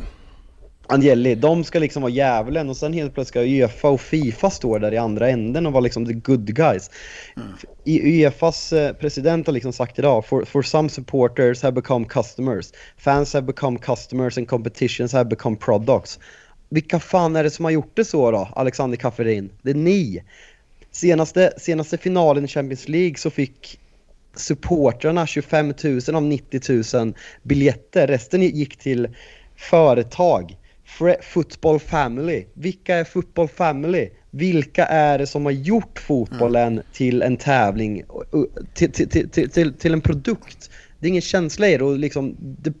Angeli, de ska liksom vara djävulen och sen helt plötsligt ska Uefa och Fifa stå där i andra änden och vara liksom the good guys. Mm. Uefas eh, president har liksom sagt idag, for, for some supporters have become customers, fans have become customers and competitions have become products. Vilka fan är det som har gjort det så då, Alexander Kafferin? Det är ni. Senaste, senaste finalen i Champions League så fick supportrarna 25 000 av 90 000 biljetter. Resten gick till företag. Football Family. Vilka är Football Family? Vilka är det som har gjort fotbollen mm. till en tävling, till, till, till, till, till en produkt? Det är ingen känsla i det och liksom, det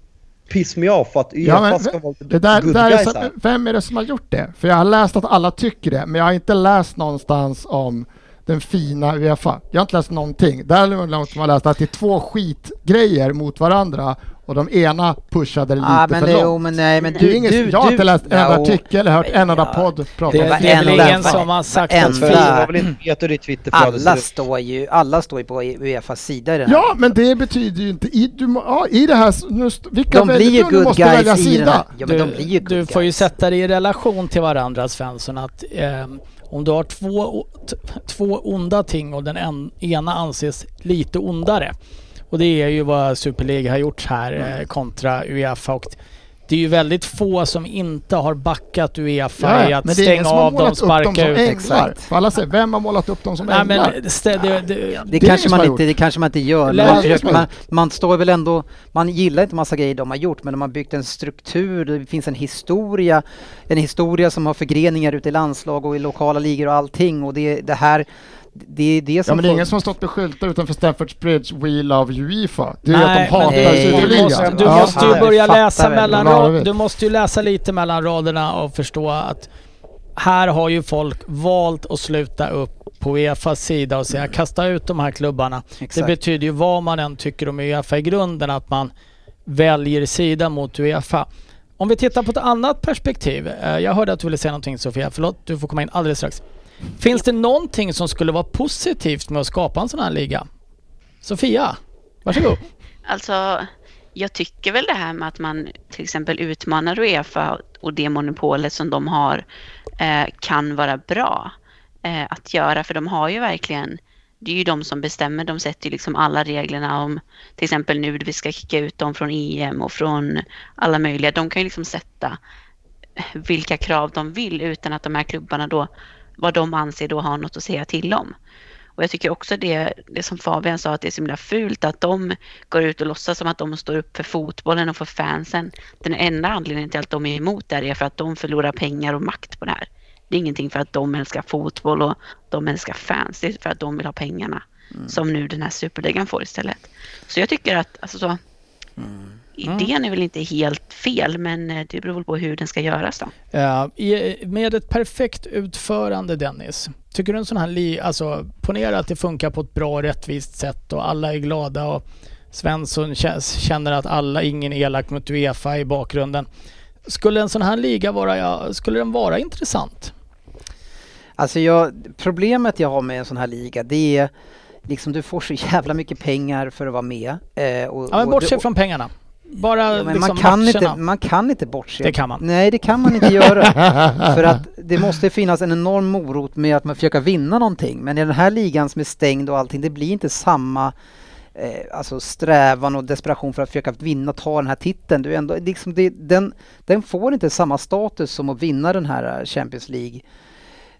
piss mig off att Uefa ja, ska vara det där, good där guys är så, Vem är det som har gjort det? För jag har läst att alla tycker det, men jag har inte läst någonstans om den fina Uefa. Jag har inte läst någonting. Däremot har man läst att det är två skitgrejer mot varandra och de ena pushade det ah, lite men för det, långt. Oh, men nej, men du, du, du, jag har inte läst en enda artikel eller hört en enda podd prata om det. Det är väl ingen som har sagt att... Alla står ju, alla står ju på Uefas sida i den här. Ja, men det betyder ju inte... I, du, ja, i det här... Nu, vilka de blir ju good måste guys välja sida. Ja, men de blir ju du får ju sätta det i relation till varandra Svensson att eh, om du har två, två onda ting och den en, ena anses lite ondare och det är ju vad Superliga har gjort här mm. eh, kontra Uefa och det är ju väldigt få som inte har backat Uefa ja, i att stänga av dem, sparka ut. Exakt. Alla säger, vem har målat upp dem som Nej, änglar? Men det, det, det, det, kanske man inte, det kanske man inte gör. Man, försöker, man, man, står väl ändå, man gillar inte massa grejer de har gjort men de har byggt en struktur, det finns en historia, en historia som har förgreningar ute i landslag och i lokala ligor och allting och det, det här det är det som Ja men det är ingen som har stått med skyltar utanför Stamford Bridge We Love Uefa. Det är Nej, att de hatar Superligan. Du måste ju börja läsa mellan raderna. Du måste ju läsa lite mellan raderna och förstå att här har ju folk valt att sluta upp på Uefas sida och säga kasta ut de här klubbarna. Exakt. Det betyder ju vad man än tycker om Uefa i grunden att man väljer sida mot Uefa. Om vi tittar på ett annat perspektiv. Eh, jag hörde att du ville säga någonting Sofia. Förlåt, du får komma in alldeles strax. Finns det någonting som skulle vara positivt med att skapa en sån här liga? Sofia, varsågod. Alltså, jag tycker väl det här med att man till exempel utmanar Uefa och det monopolet som de har eh, kan vara bra eh, att göra för de har ju verkligen det är ju de som bestämmer. De sätter ju liksom alla reglerna om till exempel nu vi ska kicka ut dem från EM och från alla möjliga. De kan ju liksom sätta vilka krav de vill utan att de här klubbarna då vad de anser då har något att säga till om. Och jag tycker också det, det som Fabian sa, att det är så himla fult att de går ut och låtsas som att de står upp för fotbollen och för fansen. Den enda anledningen till att de är emot det är för att de förlorar pengar och makt på det här. Det är ingenting för att de älskar fotboll och de älskar fans. Det är för att de vill ha pengarna. Mm. Som nu den här superligan får istället. Så jag tycker att, alltså så, mm idén är väl inte helt fel men eh, det beror väl på hur den ska göras då. Ja, med ett perfekt utförande Dennis, tycker du en sån här, li alltså ponera att det funkar på ett bra och rättvist sätt och alla är glada och Svensson känner att alla, ingen är elak mot Uefa i bakgrunden. Skulle en sån här liga vara, ja, skulle den vara intressant? Alltså jag, problemet jag har med en sån här liga det är liksom du får så jävla mycket pengar för att vara med. Eh, och, ja men bortsett från pengarna. Bara ja, liksom man, kan inte, man kan inte bortse. Det kan man. Nej, det kan man inte göra. För att det måste finnas en enorm morot med att man försöker vinna någonting. Men i den här ligan som är stängd och allting, det blir inte samma eh, alltså strävan och desperation för att försöka vinna, ta den här titeln. Du ändå, liksom det, den, den får inte samma status som att vinna den här eh, Champions League.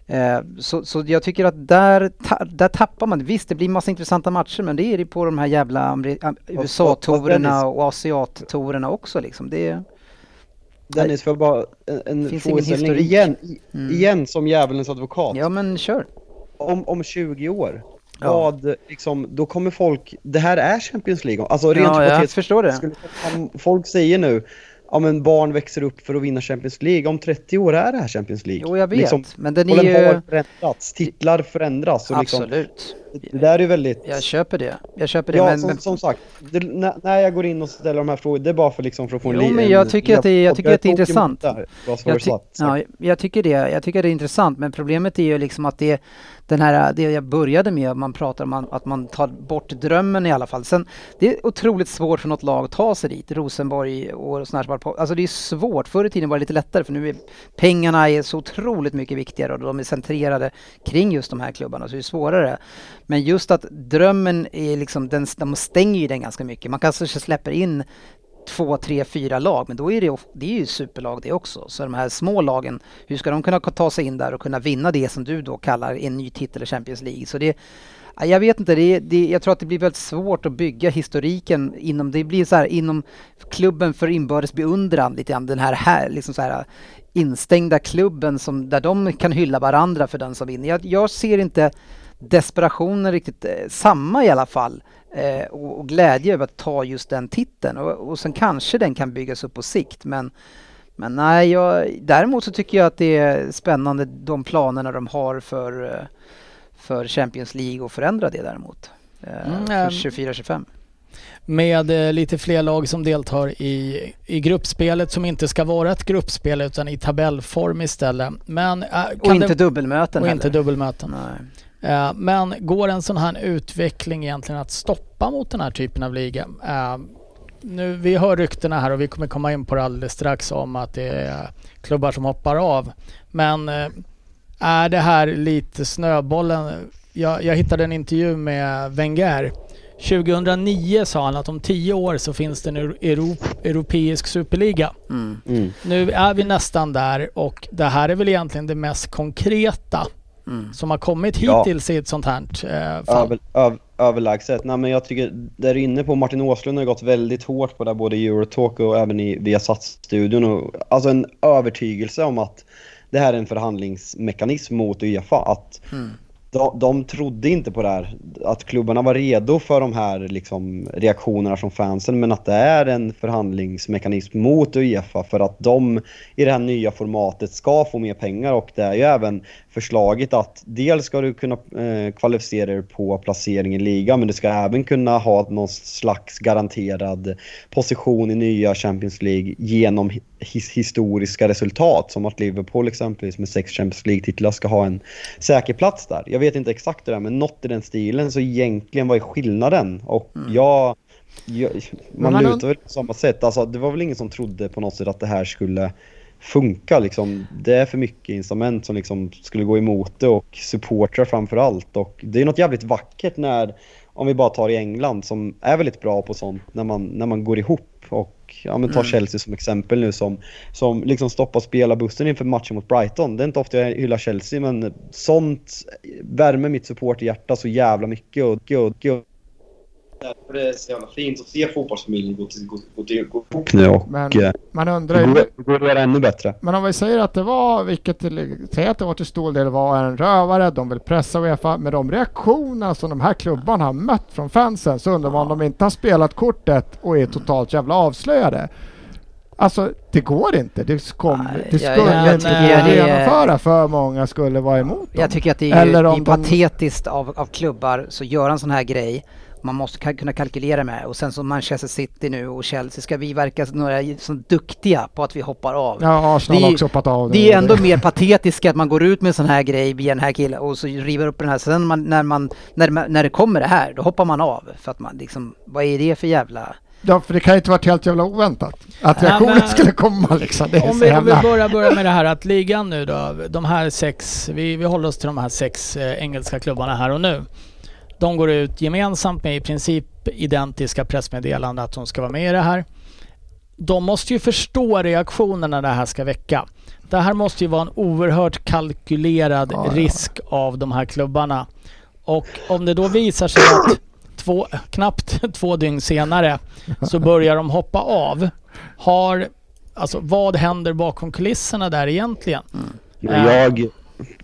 Eh, så, så jag tycker att där, där tappar man. Visst, det blir massa intressanta matcher men det är det på de här jävla USA-torerna och Asiat-torerna också liksom. Det, Dennis, får jag bara en, en frågeställning igen, mm. igen som djävulens advokat. Ja men kör. Om, om 20 år, ja. vad, liksom, då kommer folk, det här är Champions League, alltså rent ja, jag förstår det. Skulle, folk säger nu, ja men barn växer upp för att vinna Champions League. Om 30 år är det här Champions League. Jo, jag vet. Liksom, men den är ju... har förändrats, titlar förändras. Liksom, Absolut. Det där är väldigt... Jag köper det. Jag köper det. Ja, men, som, men... som sagt, det, när, när jag går in och ställer de här frågorna, det är bara för, liksom, för att få en Jo, li- men en- jag tycker att det är- jag tycker är att det är intressant. Vad Jag, ty- sagt. ja, jag tycker det. Jag tycker det är intressant men problemet är ju liksom att det den här, det jag började med, man pratar om att man tar bort drömmen i alla fall. Sen, det är otroligt svårt för något lag att ta sig dit. Rosenborg och sådana här, alltså det är svårt. Förr i tiden var det lite lättare för nu är pengarna är så otroligt mycket viktigare och de är centrerade kring just de här klubbarna så det är svårare. Men just att drömmen är liksom, den, de stänger ju den ganska mycket. Man kanske släpper in två, tre, fyra lag, men då är det, det är ju superlag det också. Så de här små lagen, hur ska de kunna ta sig in där och kunna vinna det som du då kallar en ny titel i Champions League? Så det, jag vet inte, det, det, jag tror att det blir väldigt svårt att bygga historiken inom, det blir så här inom klubben för inbördes beundran lite grann, den här, här liksom så här instängda klubben som, där de kan hylla varandra för den som vinner. Jag, jag ser inte desperationen riktigt eh, samma i alla fall eh, och, och glädje över att ta just den titeln och, och sen kanske den kan byggas upp på sikt men men nej, jag, däremot så tycker jag att det är spännande de planerna de har för, eh, för Champions League och förändra det däremot. eh, Mm, för ehm. 24-25. Med eh, lite fler lag som deltar i, i gruppspelet som inte ska vara ett gruppspel utan i tabellform istället. Men, äh, Och inte det, dubbelmöten och heller. inte dubbelmöten. Nej. Eh, men går en sån här utveckling egentligen att stoppa mot den här typen av liga? Eh, nu, vi hör ryktena här och vi kommer komma in på det alldeles strax om att det är klubbar som hoppar av. Men eh, är det här lite snöbollen? Jag, jag hittade en intervju med Wenger. 2009 sa han att om tio år så finns det en euro, europeisk superliga. Mm. Mm. Nu är vi nästan där och det här är väl egentligen det mest konkreta Mm. som har kommit Ja. hittills i ett sånt här eh, fall. Över, öv, överlägset. Nej, men jag tycker, där inne på Martin Åslund har gått väldigt hårt på det både i Eurotalk och även i Viasat-studion. Och, Alltså en övertygelse om att det här är en förhandlingsmekanism mot Uefa. Att Mm. de, de trodde inte på det här, att klubbarna var redo för de här liksom, reaktionerna från fansen men att det är en förhandlingsmekanism mot Uefa för att de i det här nya formatet ska få mer pengar och det är ju även förslaget att dels ska du kunna eh, kvalificera dig på placering i ligan men du ska även kunna ha någon slags garanterad position i nya Champions League genom his historiska resultat som att Liverpool exempelvis med sex Champions League-titlar ska ha en säker plats där. Jag vet inte exakt det där men något i den stilen så egentligen vad är skillnaden? Och jag, jag man man lutar väl på samma sätt. Alltså, det var väl ingen som trodde på något sätt att det här skulle funka liksom. Det är för mycket incitament som liksom skulle gå emot det och supportrar framför allt. Och det är något jävligt vackert när, om vi bara tar i England som är väldigt bra på sånt, när man, när man går ihop och ja men ta Mm. Chelsea som exempel nu som, som liksom stoppar spelarbussen inför matchen mot Brighton. Det är inte ofta jag hyllar Chelsea men sånt värmer mitt supporterhjärta så jävla mycket och, och, och Därför är det så jävla fint att se fotbollsfamiljen gå, till, gå, gå, till, gå ihop nu och Men eh, man undrar ju... går, det går att göra ännu bättre. Men om vi säger att det var, vilket säger att det var till stor del var en rövare, de vill pressa Uefa, med de reaktioner som de här klubbarna har mött från fansen så undrar man om de inte har spelat kortet och är totalt jävla avslöjade. Alltså det går inte. Det, kom, det skulle jag inte gå att är- genomföra för många skulle vara emot dem. Jag tycker att det är, Eller det är de- patetiskt av, av klubbar så göra en sån här grej. Man måste kunna kalkylera med och sen som Manchester City nu och Chelsea ska vi verka några så duktiga på att vi hoppar av. Ja, Arsenal Det har är- också hoppat av. Det är ändå mer patetiskt att man går ut med en sån här grej via den här killen och så river upp den här. Sen man, när, man, när, när det kommer det här, då hoppar man av. För att man liksom, vad är det för jävla... Ja, för det kan ju inte varit helt jävla oväntat. Att Ja, reaktionen men- skulle komma liksom. Det är Om så vi, om vi börjar, börjar med det här att ligan nu då, de här sex, vi, vi håller oss till de här sex eh, engelska klubbarna här och nu. De går ut gemensamt med i princip identiska pressmeddelanden att de ska vara med i det här. De måste ju förstå reaktionerna det här ska väcka. Det här måste ju vara en oerhört kalkylerad Ja, ja. risk av de här klubbarna. Och om det då visar sig att två, knappt två dygn senare så börjar de hoppa av. Har, alltså vad händer bakom kulisserna där egentligen? Ja. jag,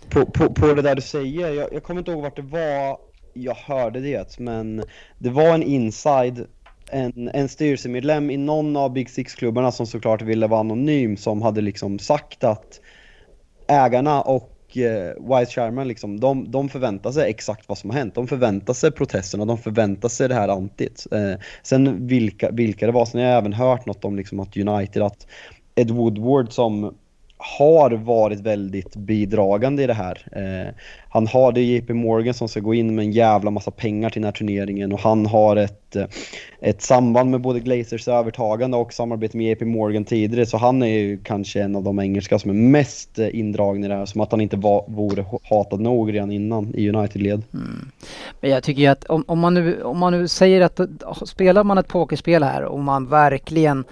på, på, på det där du säger, jag, jag kommer inte ihåg vart det var jag hörde det, men det var en inside en, en styrelsemedlem i någon av Big Six-klubbarna som såklart ville vara anonym som hade liksom sagt att ägarna och eh, Wise Sherman liksom, de, de förväntar sig exakt vad som har hänt. De förväntar sig protesterna, de förväntar sig det här antit. Eh, sen vilka, vilka det var, sen har jag även hört något om liksom att United, att Ed Woodward som har varit väldigt bidragande i det här. Eh, han har, det är JP Morgan som ska gå in med en jävla massa pengar till den här turneringen och han har ett, eh, ett samband med både Glazers övertagande och samarbete med JP Morgan tidigare så han är ju kanske en av de engelska som är mest eh, indragna i det här, som att han inte var, vore hatad nog redan innan i United-led. Mm. Men jag tycker ju att om, om, man nu, om man nu säger att spelar man ett pokerspel här och man verkligen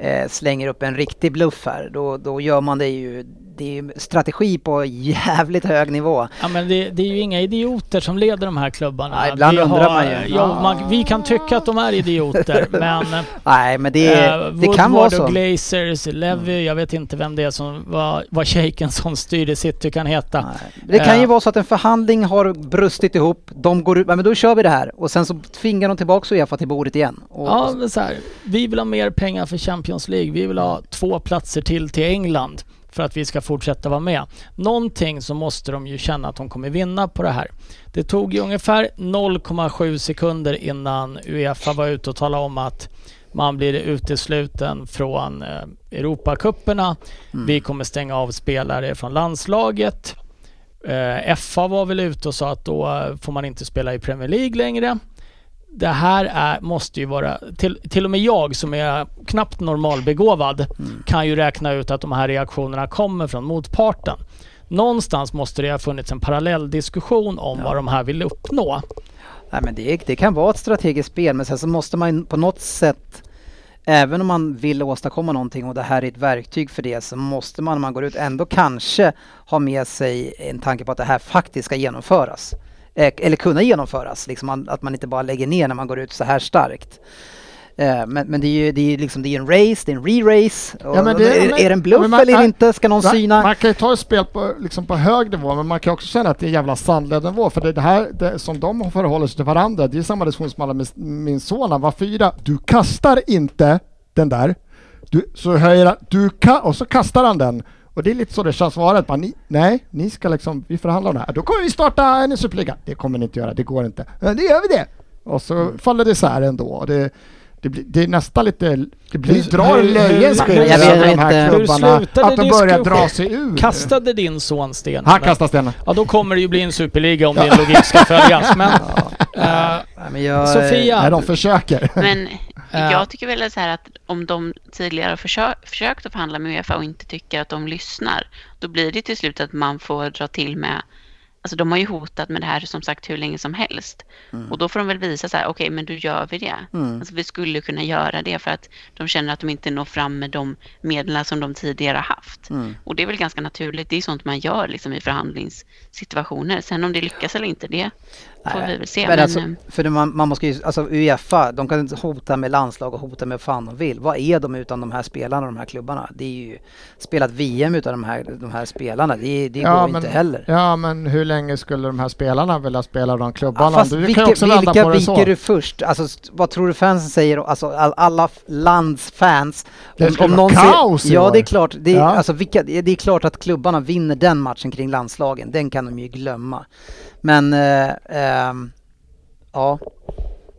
eh, slänger upp en riktig bluff här, då, då gör man det ju det är strategi på jävligt hög nivå. Ja men det, det, är ju inga idioter som leder de här klubbarna. Nej, ibland vi undrar har, man ju. Ja, man, vi kan tycka att de är idioter men... Nej men det, äh, det kan vara så. och Glazers, Levy, mm. jag vet inte vem det är som, vad, shejken som styrde City kan heta. Nej. Det kan ju äh, vara så att en förhandling har brustit ihop, de går ut, men då kör vi det här och sen så tvingar de tillbaka Uefa till bordet igen. Och, ja men så här, vi vill ha mer pengar för Champions League, vi vill ha två platser till till England för att vi ska fortsätta vara med. Någonting så måste de ju känna att de kommer vinna på det här. Det tog ju ungefär 0,7 sekunder innan Uefa var ute och talade om att man blir utesluten från eh, Europakupperna. Mm. Vi kommer stänga av spelare från landslaget. Eh, FA var väl ute och sa att då får man inte spela i Premier League längre det här är, måste ju vara, till, till och med jag som är knappt normalbegåvad mm. kan ju räkna ut att de här reaktionerna kommer från motparten. Någonstans måste det ha funnits en parallell diskussion om ja. vad de här vill uppnå. Nej, men det, det kan vara ett strategiskt spel men sen så måste man på något sätt Även om man vill åstadkomma någonting och det här är ett verktyg för det så måste man när man går ut ändå kanske ha med sig en tanke på att det här faktiskt ska genomföras. Eh, eller kunna genomföras. Liksom att man inte bara lägger ner när man går ut så här starkt. Eh, men, men det är ju det är liksom, det är en race, det är en re-race. Ja, är, är, det en bluff man, eller inte? Ska någon man, syna? Man kan ju ta ett spel på, liksom på hög nivå, men man kan också känna att det är jävla sandled nivå. För det, det här det, som de förhåller sig till varandra, det är samma diskussion som alla med min son, han var fyra. Du kastar inte den där. Du, så höjer han, du ka, och så kastar han den. Och det är lite så det känns vara. Bara, ni, nej, ni ska liksom, vi förhandlar om det här. Då kommer vi starta en superliga. Det kommer ni inte göra, det går inte. Men det gör vi det! Och så mm. faller det isär ändå. Det, det, blir, det är nästan lite, det blir, drar en löjens skimmer över de här klubbarna. Att de börjar dra sig ur. Kastade din son stenen? Han kastade stenen. Ja, då kommer det ju bli en superliga om din logik ska följas. Men, ja. uh, men jag, Sofia. Nej, de försöker. Men jag tycker väl så här att om de tidigare har försökt, försökt att förhandla med Uefa och inte tycker att de lyssnar, då blir det till slut att man får dra till med Alltså de har ju hotat med det här som sagt hur länge som helst. Mm. Och då får de väl visa så här, okej okay, men då gör vi det. Mm. Alltså vi skulle kunna göra det för att de känner att de inte når fram med de medel som de tidigare har haft. Mm. Och det är väl ganska naturligt, det är sånt man gör liksom i förhandlingssituationer. Sen om det lyckas eller inte, det får vi väl se. Men, men alltså, eh, för man, man måste ju, alltså Uefa, de kan inte hota med landslag och hota med vad fan de vill. Vad är de utan de här spelarna och de här klubbarna? Det är ju spelat VM utan de här, de här spelarna, det, det ja, går men, inte heller. Ja, men hur länge skulle de här spelarna vilja spela de klubbarna? Ja, fast du vilka, vilka viker du först? Alltså, vad tror du fansen säger? Alltså all, alla lands fans. Det om, om vara kaos säger, Ja, det är klart. Det är, ja. alltså, vilka, det är klart att klubbarna vinner den matchen kring landslagen. Den kan de ju glömma. Men äh, äh, ja.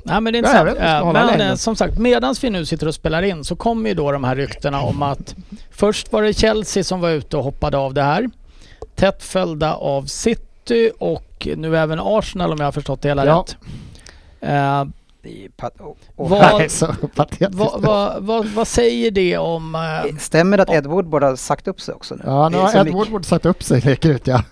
Nej men det är inte sant. Ja, men länge. som sagt, medan vi nu sitter och spelar in så kommer ju då de här ryktena om att först var det Chelsea som var ute och hoppade av det här. Tätt följda av City och nu även Arsenal om jag har förstått det hela ja. rätt. Pat- oh, oh. Vad, vad, vad, vad, vad, säger det om... Uh, Stämmer det att Ed Woodward har sagt upp sig också nu? Ja, nu har Ed Woodward sagt upp sig, leker ut ja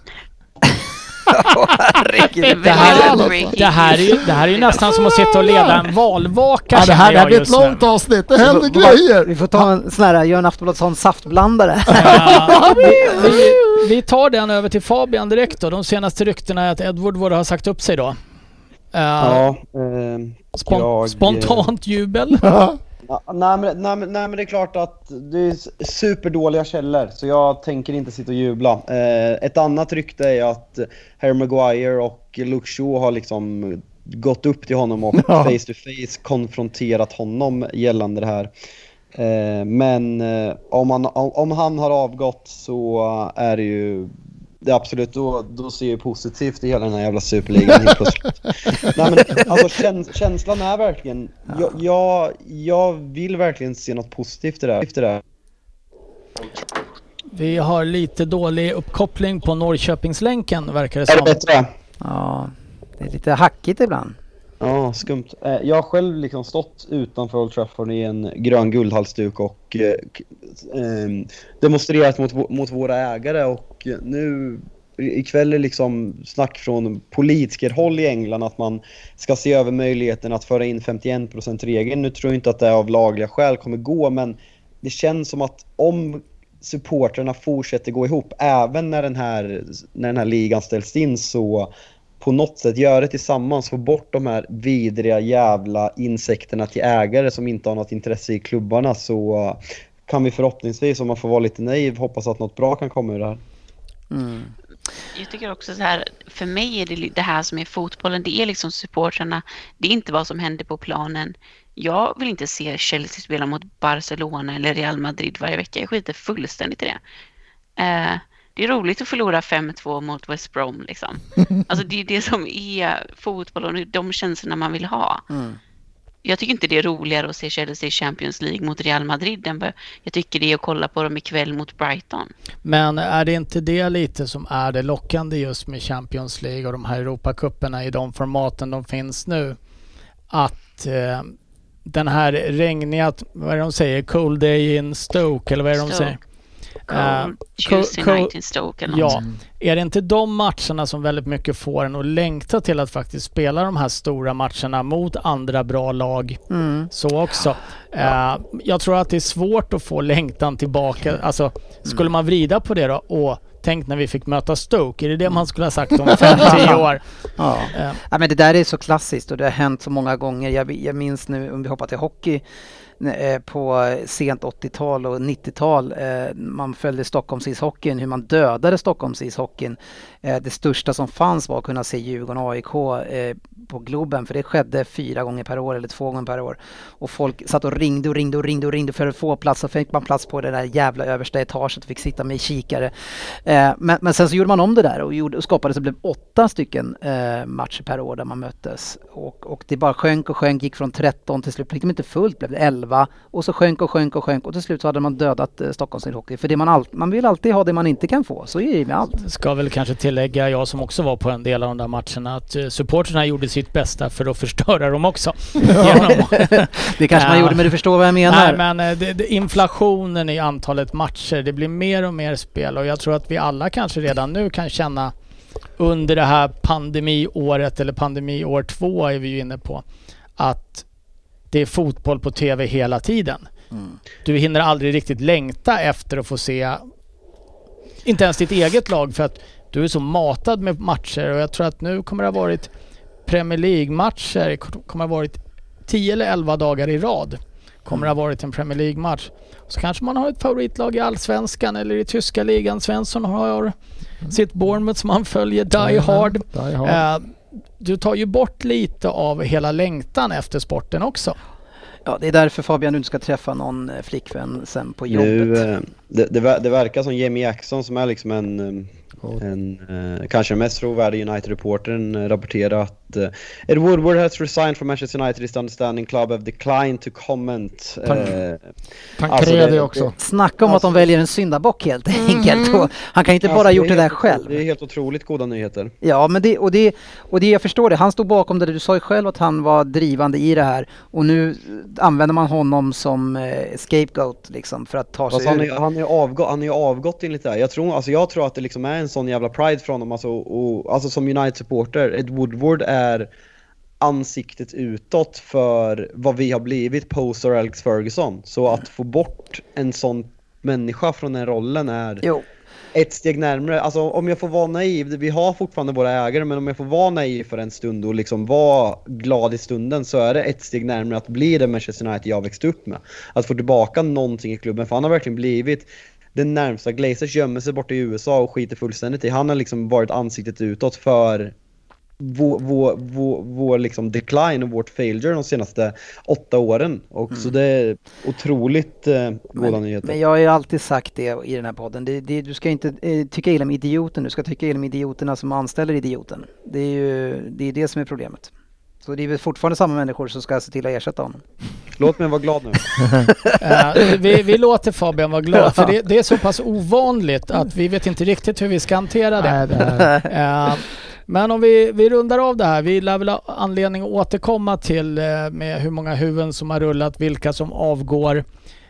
det, här, det, här är ju, det här är ju nästan som att sitta och leda en valvaka ja, Det här, det här blir ett långt avsnitt, det händer grejer! Vi får ta en sån här, göra en Aftonbladet saftblandare. Ja, vi, vi, vi, tar den över till Fabian direkt då. De senaste ryktena är att Edward Wood har sagt upp sig då. Uh, ja, eh, spon jag, spontant jubel. nej, men, nej, nej men det är klart att det är superdåliga källor så jag tänker inte sitta och jubla. Eh, ett annat rykte är att Harry Maguire och Luke Shaw har liksom gått upp till honom och Ja. face to face konfronterat honom gällande det här. Eh, men eh, om, han, om, om han har avgått så är det ju det absolut, då, då ser jag positivt i hela den här jävla superligan helt plötsligt. Nej men alltså käns känslan är verkligen, jag, jag, jag vill verkligen se något positivt i det här. Vi har lite dålig uppkoppling på Norrköpingslänken verkar det Är det som. bättre? Ja, det är lite hackigt ibland. Ja, skumt. Eh, Jag har själv liksom stått utanför Old Trafford i en grön guldhalsduk och eh, ehm, demonstrerat mot, mot våra ägare och och nu ikväll är liksom snack från politikerhåll i England att man ska se över möjligheten att föra in 51%-regeln. Nu tror jag inte att det av lagliga skäl kommer gå men det känns som att om supporterna fortsätter gå ihop även när den här, när den här ligan ställs in så på något sätt göra det tillsammans, få bort de här vidriga jävla insekterna till ägare som inte har något intresse i klubbarna så kan vi förhoppningsvis, om man får vara lite naiv, hoppas att något bra kan komma ur det här. Mm. Jag tycker också så här, för mig är det det här som är fotbollen, det är liksom supportrarna, det är inte vad som händer på planen. Jag vill inte se Chelsea spela mot Barcelona eller Real Madrid varje vecka, jag skiter fullständigt i det. Eh, det är roligt att förlora 5-2 mot West Brom liksom. Alltså det är det som är fotbollen de känslorna man vill ha. Mm. Jag tycker inte det är roligare att se Chelsea i Champions League mot Real Madrid än vad jag tycker det är att kolla på dem ikväll mot Brighton. Men är det inte det lite som är det lockande just med Champions League och de här Europacuperna i de formaten de finns nu? Att eh, den här regniga, vad är det de säger, cold day in Stoke eller vad är det de Stoke. säger? Eh, Tuesday co- night in Stoke eller Ja, något. är det inte de matcherna som väldigt mycket får en att längta till att faktiskt spela de här stora matcherna mot andra bra lag Mm. så också? Eh, jag tror att det är svårt att få längtan tillbaka. Alltså, skulle man vrida på det då? Åh, tänk när vi fick möta Stoke. Är det det man skulle ha sagt om 5-10 år? Ja. Eh, Ja, men det där är så klassiskt och det har hänt så många gånger. Jag, jag minns nu, om vi hoppar till hockey, eh, Eh, på sent 80-tal och 90-tal. Eh, man följde Stockholms ishockeyn, hur man dödade Stockholms ishockeyn. Eh, det största som fanns var att kunna se Djurgården och AIK eh, på Globen, för det skedde fyra gånger per år eller två gånger per år. Och folk satt och ringde och ringde och ringde och ringde för att få plats. Så fick man plats på det där jävla översta etaget och fick sitta med kikare. Eh, men, men sen så gjorde man om det där och, gjorde, och skapade så det blev åtta stycken matcher per år där man möttes. Och, och det bara sjönk och sjönk, gick från 13 till slut, fick de inte fullt, blev det 11 och så sjönk och sjönk och sjönk och till slut så hade man dödat Stockholms hockey. För det man, all, man vill alltid ha det man inte kan få, så är det med allt. Ska väl kanske tillägga, jag som också var på en del av de där matcherna, att eh, supporterna gjorde sitt bästa för att förstöra dem också. Det kanske man gjorde, men du förstår vad jag menar. Nej men eh, det, det, inflationen i antalet matcher, det blir mer och mer spel och jag tror att vi alla kanske redan nu kan känna under det här pandemiåret eller pandemiår två är vi ju inne på att det är fotboll på TV hela tiden. Mm. Du hinner aldrig riktigt längta efter att få se inte ens ditt eget lag för att du är så matad med matcher och jag tror att nu kommer det ha varit Premier League-matcher, kommer ha varit 10 eller 11 dagar i rad. Kommer det ha varit en Premier League-match. Så kanske man har ett favoritlag i Allsvenskan eller i tyska ligan. Svensson har sitt Bournemouth som han följer, Die Hard. Die hard. Eh, du tar ju bort lite av hela längtan efter sporten också. Ja, det är därför Fabian du inte ska träffa någon eh, flickvän sen på jobbet. Nu, eh, det, det, det verkar som Jamie Jackson som är liksom en. En eh, kanske den mest trovärdiga United-reportern eh, rapporterar att eh, Ed Woodward has resigned from Manchester United. His understanding club have declined to comment. Tack. Eh, Tancredi alltså det- också. Snacka om att de Alltså- väljer en syndabock helt enkelt. Och han kan inte bara alltså, ha gjort det är där själv. Det är helt otroligt goda nyheter. Ja, men det, och, det, och det jag förstår det, han stod bakom det, du sa ju själv att han var drivande i det här och nu använder man honom som eh, scapegoat liksom för att ta sig han, ur. är, han, är avgått, han är ju avgått enligt det här. Jag tror, alltså jag tror att det liksom är en sån jävla pride från honom. Alltså, och, alltså som United-supporter, Ed Woodward är ansiktet utåt för vad vi har blivit post Alex Ferguson. Så att få bort en sån människa från den rollen är Jo, ett steg närmare. Alltså om jag får vara naiv, vi har fortfarande våra ägare, men om jag får vara naiv för en stund och liksom vara glad i stunden så är det ett steg närmare att bli det Manchester United jag växte upp med. Att få tillbaka någonting i klubben, för han har verkligen blivit den närmsta. Glazers gömmer sig borta i USA och skiter fullständigt i. Han har liksom varit ansiktet utåt för vår, vår, vår, vår liksom decline och vårt failure de senaste åtta åren. Och Så det är otroligt eh, goda Men, nyheter. men jag har ju alltid sagt det i den här podden. Det, det, du ska inte eh, tycka illa om idioten, du ska tycka illa om idioterna som anställer idioten. Det är ju det, är det som är problemet. Så det är väl fortfarande samma människor som ska se till att ersätta honom. Låt mig vara glad nu. Eh, vi, vi låter Fabian vara glad för det, det är så pass ovanligt att vi vet inte riktigt hur vi ska hantera det. Nej, det är, Eh, Men om vi, vi rundar av det här. Vi lär väl ha anledning att återkomma till eh, med hur många huvuden som har rullat, vilka som avgår.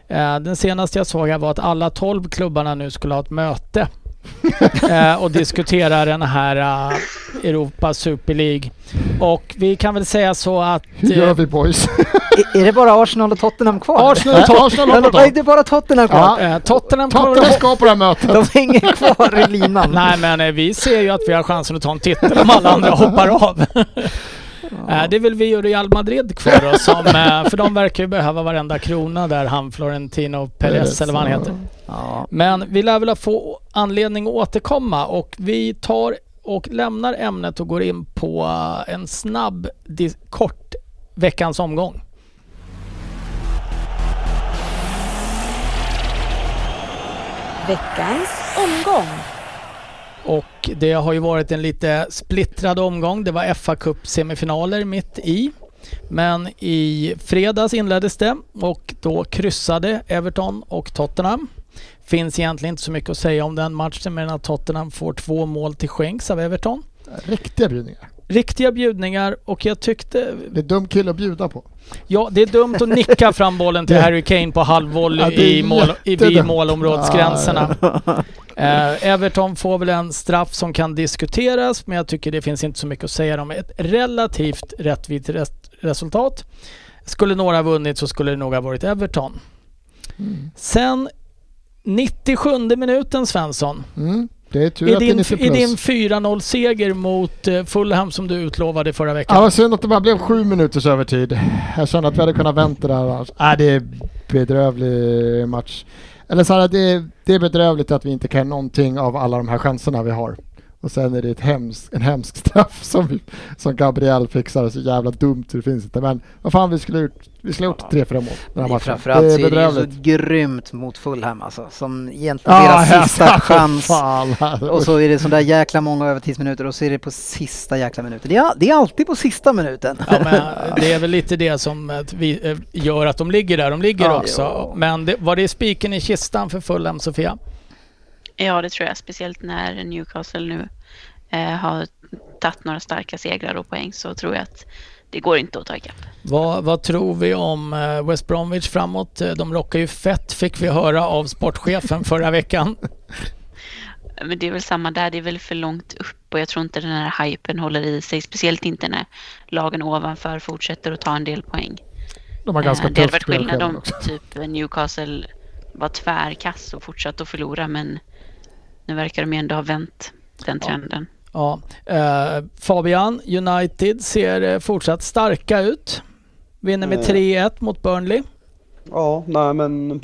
Eh, Den senaste jag såg här var att alla 12 klubbarna nu skulle ha ett möte och diskutera den här eh, Europa Super League. Och vi kan väl säga så att hur gör eh, vi boys? är, är det bara Arsenal och Tottenham kvar? Arsenal och Nej, Tot- Arsenal Men har de- är det bara Tottenham kvar? Ja. eh, Tottenham Tottenham ska på det här mötet. De hänger kvar i linan. Nej men eh, vi ser ju att vi har chansen att ta en titel om alla andra hoppar av. Eh, Det vill vi och Real Madrid kvar då, som, eh, för de verkar ju behöva varenda krona där han Florentino Perez eller vad han heter. Ja. Men vi lär väl få anledning att återkomma och vi tar och lämnar ämnet och går in på eh, en snabb, kort veckans omgång. Veckans omgång. Och det har ju varit en lite splittrad omgång. Det var fa Cup semifinaler mitt i. Men i fredags inleddes det och då kryssade Everton och Tottenham. Finns egentligen inte så mycket att säga om den matchen men att Tottenham får två mål till skänks av Everton. Riktiga bjudningar. Riktiga bjudningar och jag tyckte... Det är dum kille att bjuda på. Ja, det är dumt att nicka fram bollen till Harry Kane på halvvolley Ja, i, mål, i vid målområdesgränserna. Eh, Everton får väl en straff som kan diskuteras, men jag tycker det finns inte så mycket att säga om. Ett relativt rättvist res resultat. Skulle några ha vunnit så skulle det nog ha varit Everton. Sen 97 minuten Svensson. Mm. Det är tur att är din, 90 i din plus. 4-0 seger mot eh, Fulham som du utlovade förra Ja, veckan. vad synd att det bara blev sju minuters övertid. Jag kände att vi hade kunnat vänta där. annars. Nej, det är bedrövlig match. Eller så här, det, är, det är bedrövligt att vi inte kan någonting av alla de här chanserna vi har. Och sen är det ett hemsk, en hemsk straff som, vi, som Gabriel fixar. Så jävla dumt så det finns inte. Men vad fan, vi skulle gjort, vi ha gjort tre, fyra mål den här Det är matchen. framförallt det så är är det ju så bedrövligt. grymt mot Fulham alltså. Som egentligen Ah, deras ja, sista för chans. Fan, Och så är det sådär jäkla många övertidsminuter och så är det på sista jäkla minuten. Det är, det är alltid på sista minuten. Ja, men det är väl lite det som eh, vi, eh, gör att de ligger där de ligger Ja. också. Men det, var det spiken i kistan för Fulham, Sofia? Ja, det tror jag. Speciellt när Newcastle nu eh, har tagit några starka segrar och poäng så tror jag att det går inte att ta ikapp. Vad, vad tror vi om eh, West Bromwich framåt? Eh, De rockar ju fett fick vi höra av sportchefen förra veckan. Men det är väl samma där, det är väl för långt upp och jag tror inte den här hypen håller i sig. Speciellt inte när lagen ovanför fortsätter att ta en del poäng. De har ganska Eh, det hade varit skillnad om typ Newcastle var tvärkass och fortsatte att förlora men nu verkar de ju ändå ha vänt den trenden. Ja. Eh, Fabian, United ser eh, fortsatt starka ut. Vinner med Eh. 3-1 mot Burnley. Ja, nej men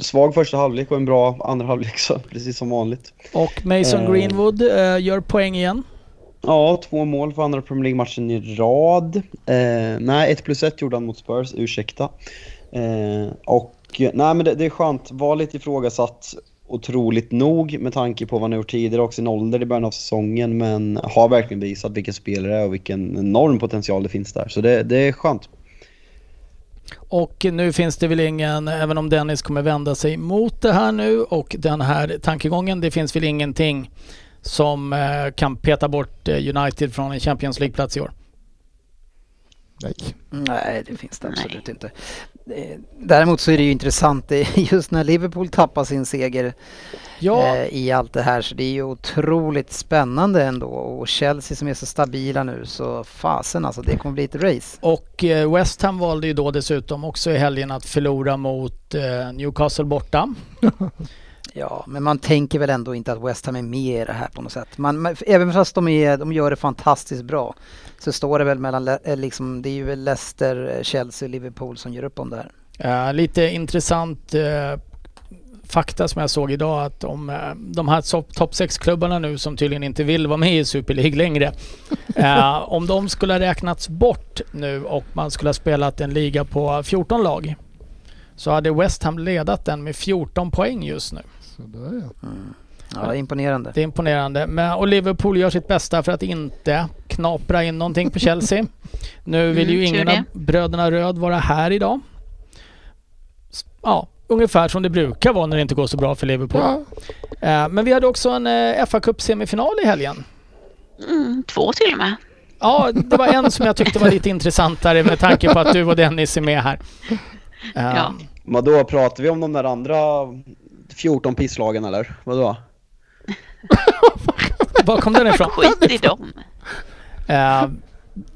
svag första halvlek och en bra andra halvlek så precis som vanligt. Och Mason Eh. Greenwood eh, gör poäng igen. Ja, två mål för andra Premier League-matchen i rad. Eh, nej, 1 plus 1 gjorde han mot Spurs, ursäkta. Eh, och nej men det, det är skönt, var lite ifrågasatt otroligt nog med tanke på vad han har gjort tidigare också i ålder i början av säsongen men har verkligen visat vilken spelare det är och vilken enorm potential det finns där. Så det, det är skönt. Och nu finns det väl ingen, även om Dennis kommer vända sig mot det här nu och den här tankegången, det finns väl ingenting som eh, kan peta bort eh, United från en Champions League-plats i år. Nej. Nej, det finns det Nej. absolut inte. Eh, Däremot så är det ju intressant just när Liverpool tappar sin seger Ja, eh, i allt det här så det är ju otroligt spännande ändå och Chelsea som är så stabila nu så fasen alltså det kommer bli ett race. och eh, West Ham valde ju då dessutom också i helgen att förlora mot Newcastle borta. Ja, men man tänker väl ändå inte att West Ham är med i det här på något sätt. Man, man, även fast de, är, de gör det fantastiskt bra så står det väl mellan, eh, liksom, det är ju Leicester, eh, Chelsea och Liverpool som gör upp om det här. Eh, lite intressant eh, fakta som jag såg idag att om eh, de här top- topp 6-klubbarna nu som tydligen inte vill vara med i Super League längre. eh, om de skulle ha räknats bort nu och man skulle ha spelat en liga på 14 lag. Så hade West Ham ledat den med 14 poäng just nu. Så där ja. Ja, imponerande. Det är imponerande. Men, och Liverpool gör sitt bästa för att inte knapra in någonting på Chelsea. Nu vill Mm, ju ingen av bröderna Röd vara här idag. Ja, ungefär som det brukar vara när det inte går så bra för Liverpool. ja. Eh, men vi hade också en eh, fa Cup semifinal i helgen. Mm, två till och med. Ja, det var en som jag tyckte var lite intressantare med tanke på att du och Dennis är med här. Eh, Ja. Vadå, pratar vi om de där andra 14 pisslagen eller? Vadå? Var kom den ifrån? Skit i dem. Eh,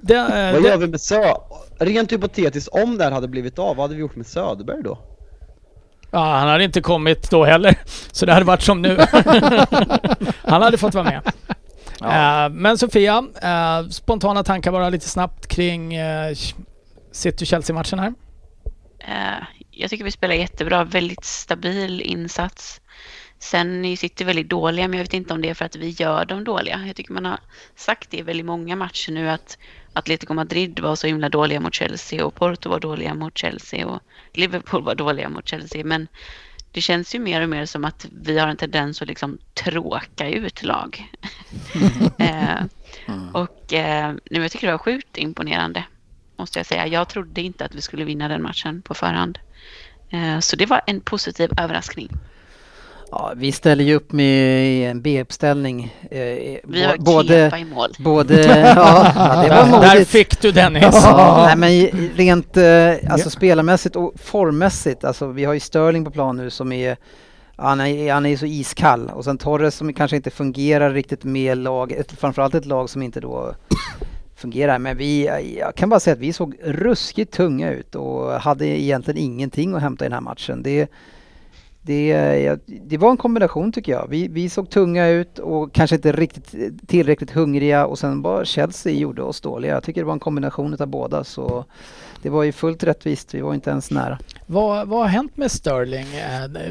det, eh, Vad det- gör vi med Sö... Rent hypotetiskt, om det här hade blivit av, vad hade vi gjort med Söderberg då? Ja, han hade inte kommit då heller. Så det hade varit som nu. han hade fått vara med. Eh, men Sofia, spontana tankar bara lite snabbt kring uh, City-Chelsea-matchen här. Jag tycker vi spelar jättebra, väldigt stabil insats. Sen är City väldigt dåliga, men jag vet inte om det är för att vi gör dem dåliga. Jag tycker man har sagt det i väldigt många matcher nu att Atletico Madrid var så himla dåliga mot Chelsea och Porto var dåliga mot Chelsea och Liverpool var dåliga mot Chelsea. Men det känns ju mer och mer som att vi har en tendens att liksom tråka ut lag. eh, och eh, jag tycker det var sjukt imponerande, måste jag säga. Jag trodde inte att vi skulle vinna den matchen på förhand. Eh, så det var en positiv överraskning. Ja, vi ställer ju upp med en B-uppställning. Eh, Vi har både, Kepa i mål. både, ja, ja, det var Där, fick du Dennis. Ja, nej, men rent eh, alltså spelarmässigt och formmässigt, alltså vi har ju Sterling på plan nu som är han är, han är så iskall och sen Torres som kanske inte fungerar riktigt med lag, ett, framförallt ett lag som inte då fungerar. Men vi, jag kan bara säga att vi såg ruskigt tunga ut och hade egentligen ingenting att hämta i den här matchen. Det, det, det var en kombination tycker jag. Vi, vi såg tunga ut och kanske inte riktigt tillräckligt hungriga och sen bara Chelsea gjorde oss dåliga. Jag tycker det var en kombination av båda så det var ju fullt rättvist. Vi var inte ens nära. Vad, vad har hänt med Sterling?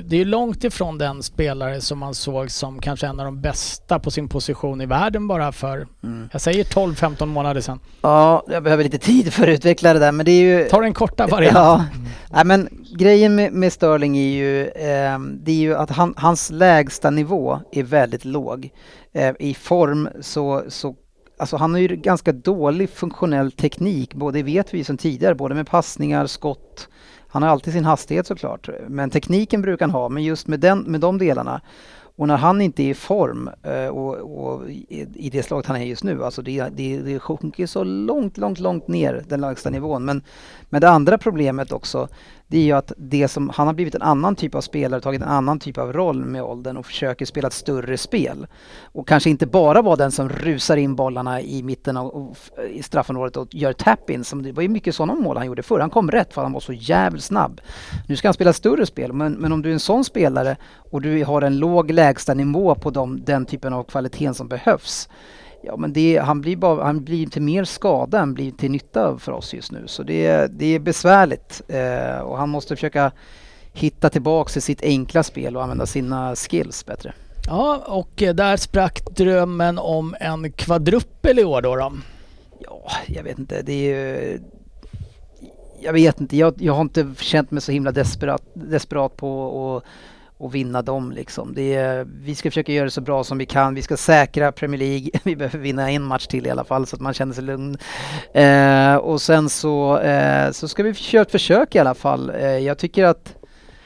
Det är ju långt ifrån den spelare som man såg som kanske en av de bästa på sin position i världen bara för, Mm. jag säger 12-15 månader sedan. Ja, jag behöver lite tid för att utveckla det där men det är ju... Ta den korta varianten. Ja, Nej, men grejen med, med Sterling är ju, eh, det är ju att han, hans lägsta nivå är väldigt låg. Eh, I form så, så Alltså han har ju ganska dålig funktionell teknik, både vet vi som tidigare, både med passningar, skott. Han har alltid sin hastighet såklart, men tekniken brukar han ha, men just med, den, med de delarna. Och när han inte är i form eh, och, och i, i det slaget han är just nu, alltså det, det, det sjunker så långt, långt, långt ner den lägsta nivån. Men, men det andra problemet också, det är ju att det som, han har blivit en annan typ av spelare, tagit en annan typ av roll med åldern och försöker spela ett större spel. Och kanske inte bara vara den som rusar in bollarna i mitten av och, i straffområdet och gör tap-in. Det var ju mycket sådana mål han gjorde förr. Han kom rätt för han var så jävligt snabb. Nu ska han spela större spel, men, men om du är en sån spelare och du har en låg lägsta nivå på dem, den typen av kvaliteten som behövs. Ja men det, han, blir bara, han blir till mer skada än blir till nytta för oss just nu. Så det, det är besvärligt eh, och han måste försöka hitta tillbaks till sitt enkla spel och använda sina skills bättre. Ja, och där sprack drömmen om en kvadruppel i år då. då. Ja, jag vet inte. Det är ju... Jag vet inte. Jag, jag har inte känt mig så himla desperat, desperat på att och vinna dem liksom. Det är, vi ska försöka göra det så bra som vi kan. Vi ska säkra Premier League. Vi behöver vinna en match till i alla fall så att man känner sig lugn. Eh, och sen så, eh, så ska vi köra ett försök i alla fall. Eh, jag tycker att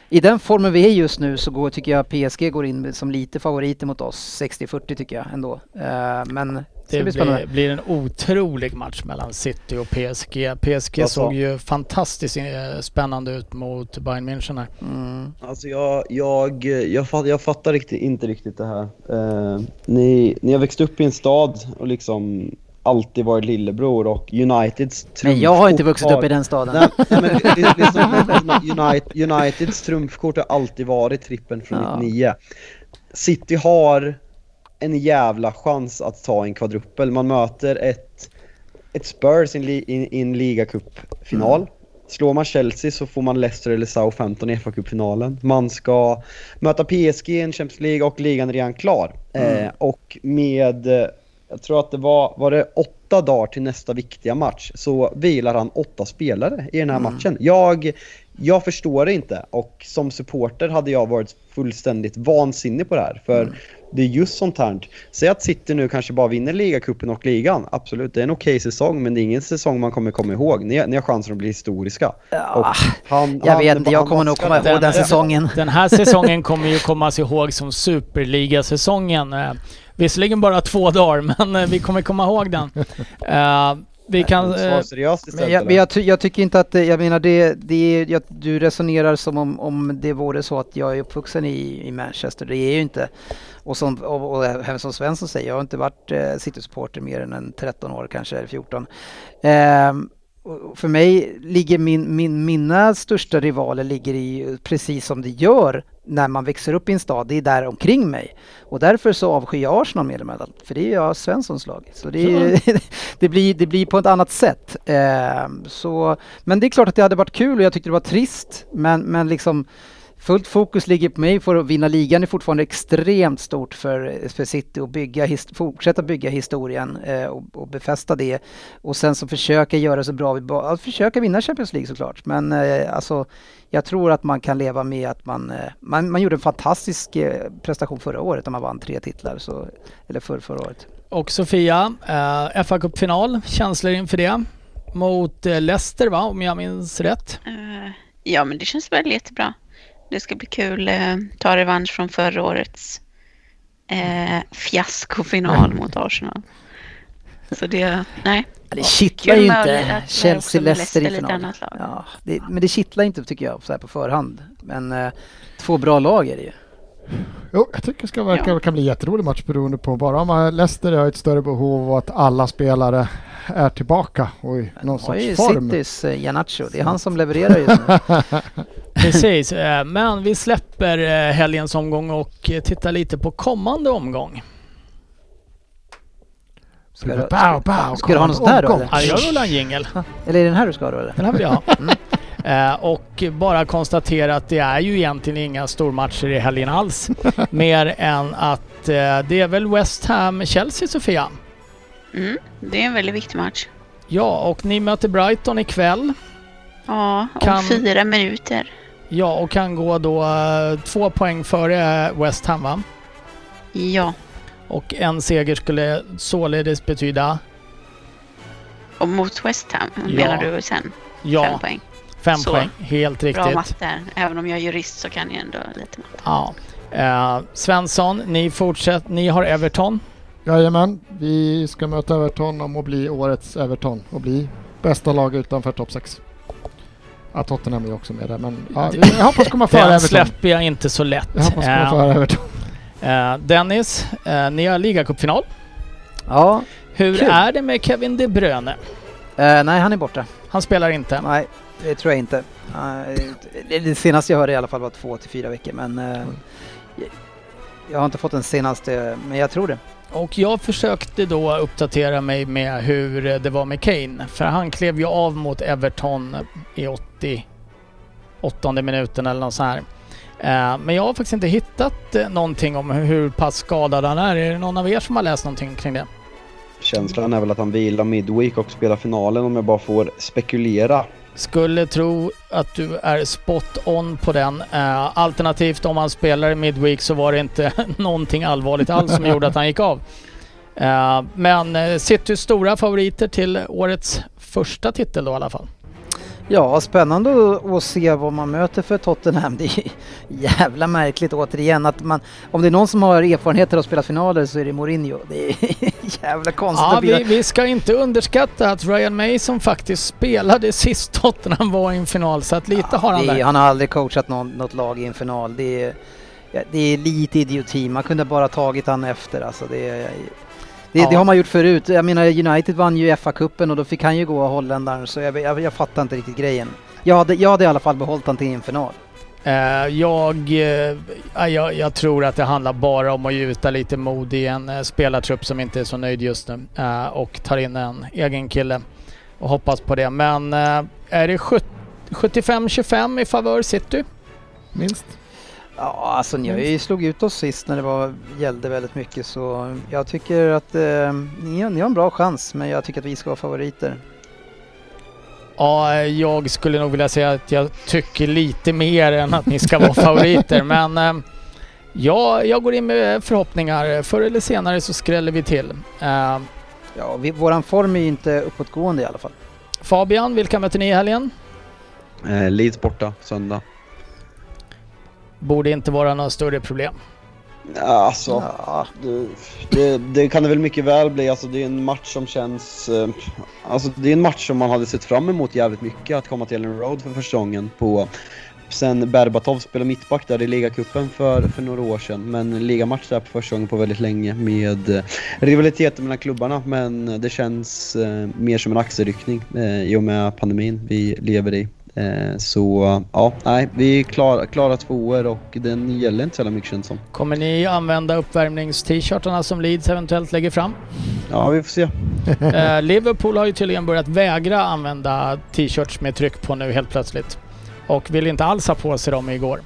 i den formen vi är just nu så går, tycker jag PSG går in som lite favoriter mot oss. 60-40 tycker jag ändå. Eh, men det blir, blir en otrolig match mellan City och PSG. PSG Alltså. såg ju fantastiskt eh, spännande ut mot Bayern München här. Mm. Alltså jag, jag, jag, fattar, jag fattar riktigt, inte riktigt det här. Eh, ni, ni har växt upp i en stad och liksom alltid varit lillebror och Uniteds Men jag har inte trumfkort vuxit upp i den staden. Nej, nej, men det, det, det är som, United, Uniteds trumfkort har alltid varit trippen från Ja. 99. City har en jävla chans att ta en kvadruppel. Man möter ett, ett Spurs i en, li, ligacupfinal Slår man Chelsea så får man Leicester eller Southampton i fa Cup-finalen. Man ska möta PSG i en Champions League och ligan är redan klar. Mm. Eh, och med, eh, jag tror att det var, var det åtta dagar till nästa viktiga match så vilar han åtta spelare i den här Mm. matchen. Jag, jag förstår det inte och som supporter hade jag varit fullständigt vansinnig på det här. För Mm. det är just sånt här. Säg att City nu kanske bara vinner ligacupen och ligan. Absolut, det är en okej säsong men det är ingen säsong man kommer komma ihåg. Ni, ni har chansen att bli historiska. Och Ja, han, jag han- vet inte, jag kommer nog komma den. ihåg den säsongen. Den här säsongen kommer ju komma sig ihåg som Superligasäsongen. Eh, Visserligen bara två dagar, men eh, vi kommer komma ihåg den. Eh, vi kan... Eh, Men jag, men jag, ty, jag tycker inte att, det- jag menar det, det jag, du resonerar som om, om det vore så att jag är uppvuxen i, i Manchester, det är ju inte. Och som, och, och även som Svensson säger, jag har inte varit eh, City-supporter mer än en 13 år kanske, eller 14. Ehm, och för mig ligger min, min, mina största rivaler ligger i precis som det gör när man växer upp i en stad, det är där omkring mig. Och därför så avskyr jag Arsenal mer eller mindre, för det är jag Svenssons lag. Så det, är, det, blir, det blir på ett annat sätt. Ehm, så, men det är klart att det hade varit kul och jag tyckte det var trist. Men, men liksom fullt fokus ligger på mig för att vinna ligan är fortfarande extremt stort för, för City att bygga, fortsätta bygga historien eh, och, och befästa det. Och sen så försöka göra så bra vi bara, att försöka vinna Champions League såklart. Men eh, alltså jag tror att man kan leva med att man, eh, man, man gjorde en fantastisk eh, prestation förra året när man vann tre titlar, så, eller för, förra året. Och Sofia, eh, fa Cup-final, känslor inför det? Mot eh, Leicester va, om jag minns rätt? Eh, ja, men det känns väl jättebra. Det ska bli kul eh, ta revansch från förra årets eh, fiaskofinal mot Arsenal. Så det, nej. Det kittlar ju inte att- att Chelsea-Leicester i Leicester lite final. annat lag. Ja, det, men det kittlar inte tycker jag så här på förhand. Men eh, två bra lag är det ju. Jo, jag tycker det ska verka, Ja. kan bli en jätterolig match beroende på bara om man- Leicester har ett större behov av att alla spelare är tillbaka och i någon var ju sorts form. Citys eh, Janacho, det är han som levererar just nu. Precis, eh, men vi släpper eh, helgens omgång och eh, tittar lite på kommande omgång. Ska du, ska ha något sånt här då eller? Ja, jag rullar en jingel. Eller är det den här du ska ha då eller? Den här vill jag ha. Eh, och bara konstatera att det är ju egentligen inga stormatcher i helgen alls. Mer än att eh, det är väl West Ham-Chelsea, Sofia? Mm, det är en väldigt viktig match. Ja, och ni möter Brighton ikväll. Ja, om Kan- fyra minuter. Ja, och kan gå då eh, två poäng före West Ham, va? Ja, Och en seger skulle således betyda och mot West Ham Ja. menar du sen? ja, Fem poäng. Fem Så. poäng. Helt Bra riktigt. matte. Även om jag är jurist så kan jag ändå lite matte. Ja. Eh, Svensson, ni fortsätter. Ni har Everton. Jajamän, vi ska möta Everton om att bli årets Everton och bli bästa lag utanför topp 6. Ja, Tottenham är också med där men ja, Det- jag hoppas komma före Den Everton. släpper jag inte så lätt. Jag hoppas komma Eh, före Everton. eh, Dennis, eh, ni har ligacupfinal. Ja, Hur Kul. är det med Kevin De Bruyne? eh, nej han är borta. Han spelar inte. Nej, det tror jag inte. Det- senaste jag hörde i alla fall var två till fyra veckor men eh, jag har inte fått den senaste, men jag tror det. Och jag försökte då uppdatera mig med hur det var med Kane. För han klev ju av mot Everton i 88 minuten eller något sånt här. Eh, Men jag har faktiskt inte hittat eh, någonting om hur pass skadad han är. Är det någon av er som har läst någonting kring det? Känslan är väl att han vilar midweek och spelar finalen om jag bara får spekulera. Skulle tro att du är spot on på den. Uh, alternativt om han spelar i midweek så var det inte någonting allvarligt alls som gjorde att han gick av. Uh, men eh, Citys stora favoriter till årets första titel då i alla fall. Ja, spännande att- se vad man möter för Tottenham. Det är jävla märkligt återigen att man, om det är någon som har erfarenheter av att spela finaler så är det Mourinho. Det är jävla konstigt Ja, vi, vi ska inte underskatta att Ryan Mason faktiskt spelade sist Tottenham var i en final så att lite har han det är, där. han har aldrig coachat någon, något lag i en final. Det är, ja, det är lite idioti. Man kunde bara tagit han efter alltså. Det, är, det, Ja. det har man gjort förut. Jag menar United vann ju FA-cupen och då fick han ju gå holländaren så jag, jag, jag fattar inte riktigt grejen. Jag hade, jag hade i alla fall behållit han till en final. Eh, jag, eh, ja, jag, jag tror att det handlar bara om att gjuta lite mod i en eh, spelartrupp som inte är så nöjd just nu och tar in en egen kille och hoppas på det. Men är det 75-25 i favör City. Minst. Ja, alltså ni slog ut oss sist när det var, gällde väldigt mycket så jag tycker att eh, ni, har, ni har en bra chans men jag tycker att vi ska vara favoriter. Ja, jag skulle nog vilja säga att jag tycker lite mer än att ni ska vara favoriter. Men eh, ja, jag går in med förhoppningar. Förr eller senare så skräller vi till. Eh, Ja, vi, våran form är ju inte uppåtgående i alla fall. Fabian, vilka möter ni i helgen? Eh, Leeds borta, söndag. Borde inte vara några större problem. Alltså, Ja, det, det, det kan det väl mycket väl bli. Alltså, det är en match som känns... Eh, alltså, det är en match som man hade sett fram emot jävligt mycket. Att komma till en road för första gången på... Sen Berbatov spelade mittback där i ligacupen för, för några år sedan. Men ligamatch där på första gången på väldigt länge med eh, rivaliteten mellan klubbarna. Men det känns eh, mer som en axelryckning eh, i och med pandemin vi lever i. Eh, så ja, nej, vi är klara, klara tvåor och den gäller inte så jävla mycket känns som. Kommer ni använda uppvärmnings-t-shirtarna som Leeds eventuellt lägger fram? Ja, vi får se. Eh, Liverpool har ju tydligen börjat vägra använda t-shirts med tryck på nu helt plötsligt. Och vill inte alls ha på sig dem igår.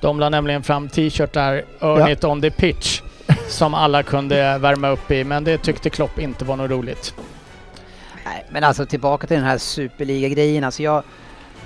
De la nämligen fram t-shirtar Earn it on the pitch som alla kunde värma upp i men det tyckte Klopp inte var något roligt. Nej, men alltså tillbaka till den här superliga-grejen. Alltså jag,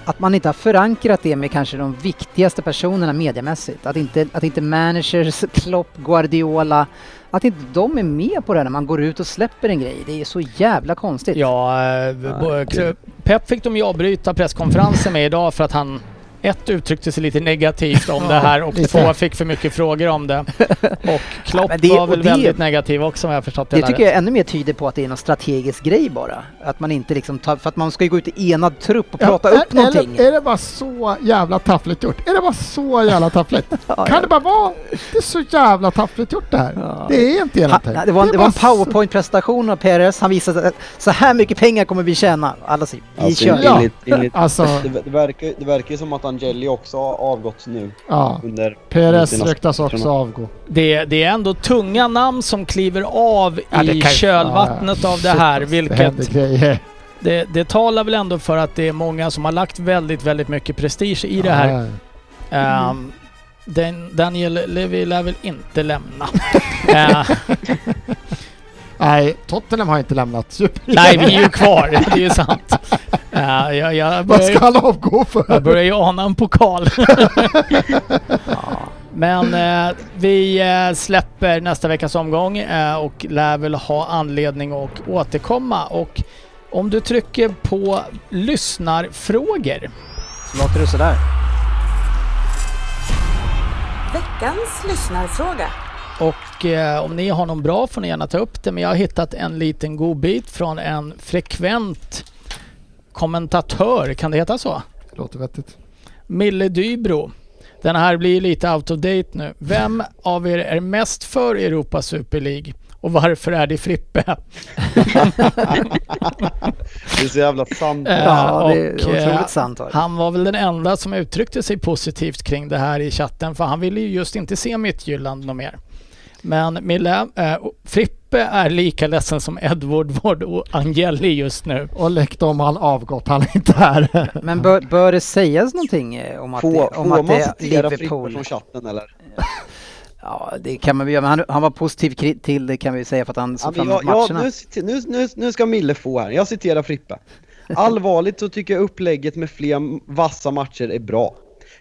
att man inte har förankrat det med kanske de viktigaste personerna mediemässigt. Att inte, att inte managers, Klopp, Guardiola, att inte de är med på det när man går ut och släpper en grej. Det är så jävla konstigt. Ja, eh, bo- Pep fick de ju avbryta presskonferensen med idag för att han ett uttryckte sig lite negativt om det här och två fick för mycket frågor om det. Och Klopp men det- var väl det- väldigt negativ också om jag förstått det, Det tycker rätt. jag ännu mer tyder på att det är någon strategisk grej bara. Att man inte liksom tar, för att man ska ju gå ut i enad trupp och prata Ja, upp någonting. Eller är det bara så jävla taffligt gjort? Är det bara så jävla taffligt? Ja, kan ja. det bara vara... Det är så jävla taffligt gjort det här. Ja. Det är inte Ha, genomtänkt. det, var en, det var en powerpoint-presentation av Perez. Han visade att så här mycket pengar kommer vi tjäna. Alla säger vi Alltså, kör. Ja. enligt, enligt, Alltså, det, det, verkar, det verkar ju som att Angeli också avgått nu ja. under... Perez ryktas också avgå. Det, det är ändå tunga namn som kliver av Ja, det i kan kölvattnet Ja, av det här, Det vilket grejer. det, det talar väl ändå för att det är många som har lagt väldigt, väldigt mycket prestige i det här. Ja. Ehm, den, Daniel Levy lär väl inte lämna. Eh, Nej, Tottenham har inte lämnat Superligan. nej, vi är ju kvar. Det är ju sant. Eh, jag, jag, Vad ska han avgå för? jag börjar ju ana en pokal. Men eh, vi eh, släpper nästa veckas omgång eh, och lär väl ha anledning att återkomma. Och om du trycker på lyssnarfrågor Så låter det sådär. Veckans lyssnarfråga. Och eh, om ni har någon bra får ni gärna ta upp det. Men jag har hittat en liten godbit från en frekvent kommentatör, kan det heta så? Låter vettigt. Mille Dybro. Den här blir lite out of date nu. Vem av er är mest för Europa Super League? Och varför är det Frippe? Det är så jävla sant. Eh, Ja, det är och, eh, otroligt sant. var det. Han var väl den enda som uttryckte sig positivt kring det här i chatten för han ville ju just inte se Midtjylland något mer. Men Mille, eh, Frippe är lika ledsen som Edward Ward och Angeli just nu. Och läckt om han avgått, han är inte här. Men bör, bör det sägas någonting eh, om att Får, det, om att det är Liverpool? från chatten eller? Ja, det kan man väl göra. Men han, han var positiv till det kan vi säga för att han Ja, såg men fram emot matcherna. nu, nu, nu ska Mille få här, jag citerar Frippe. Allvarligt så tycker jag upplägget med fler vassa matcher är bra.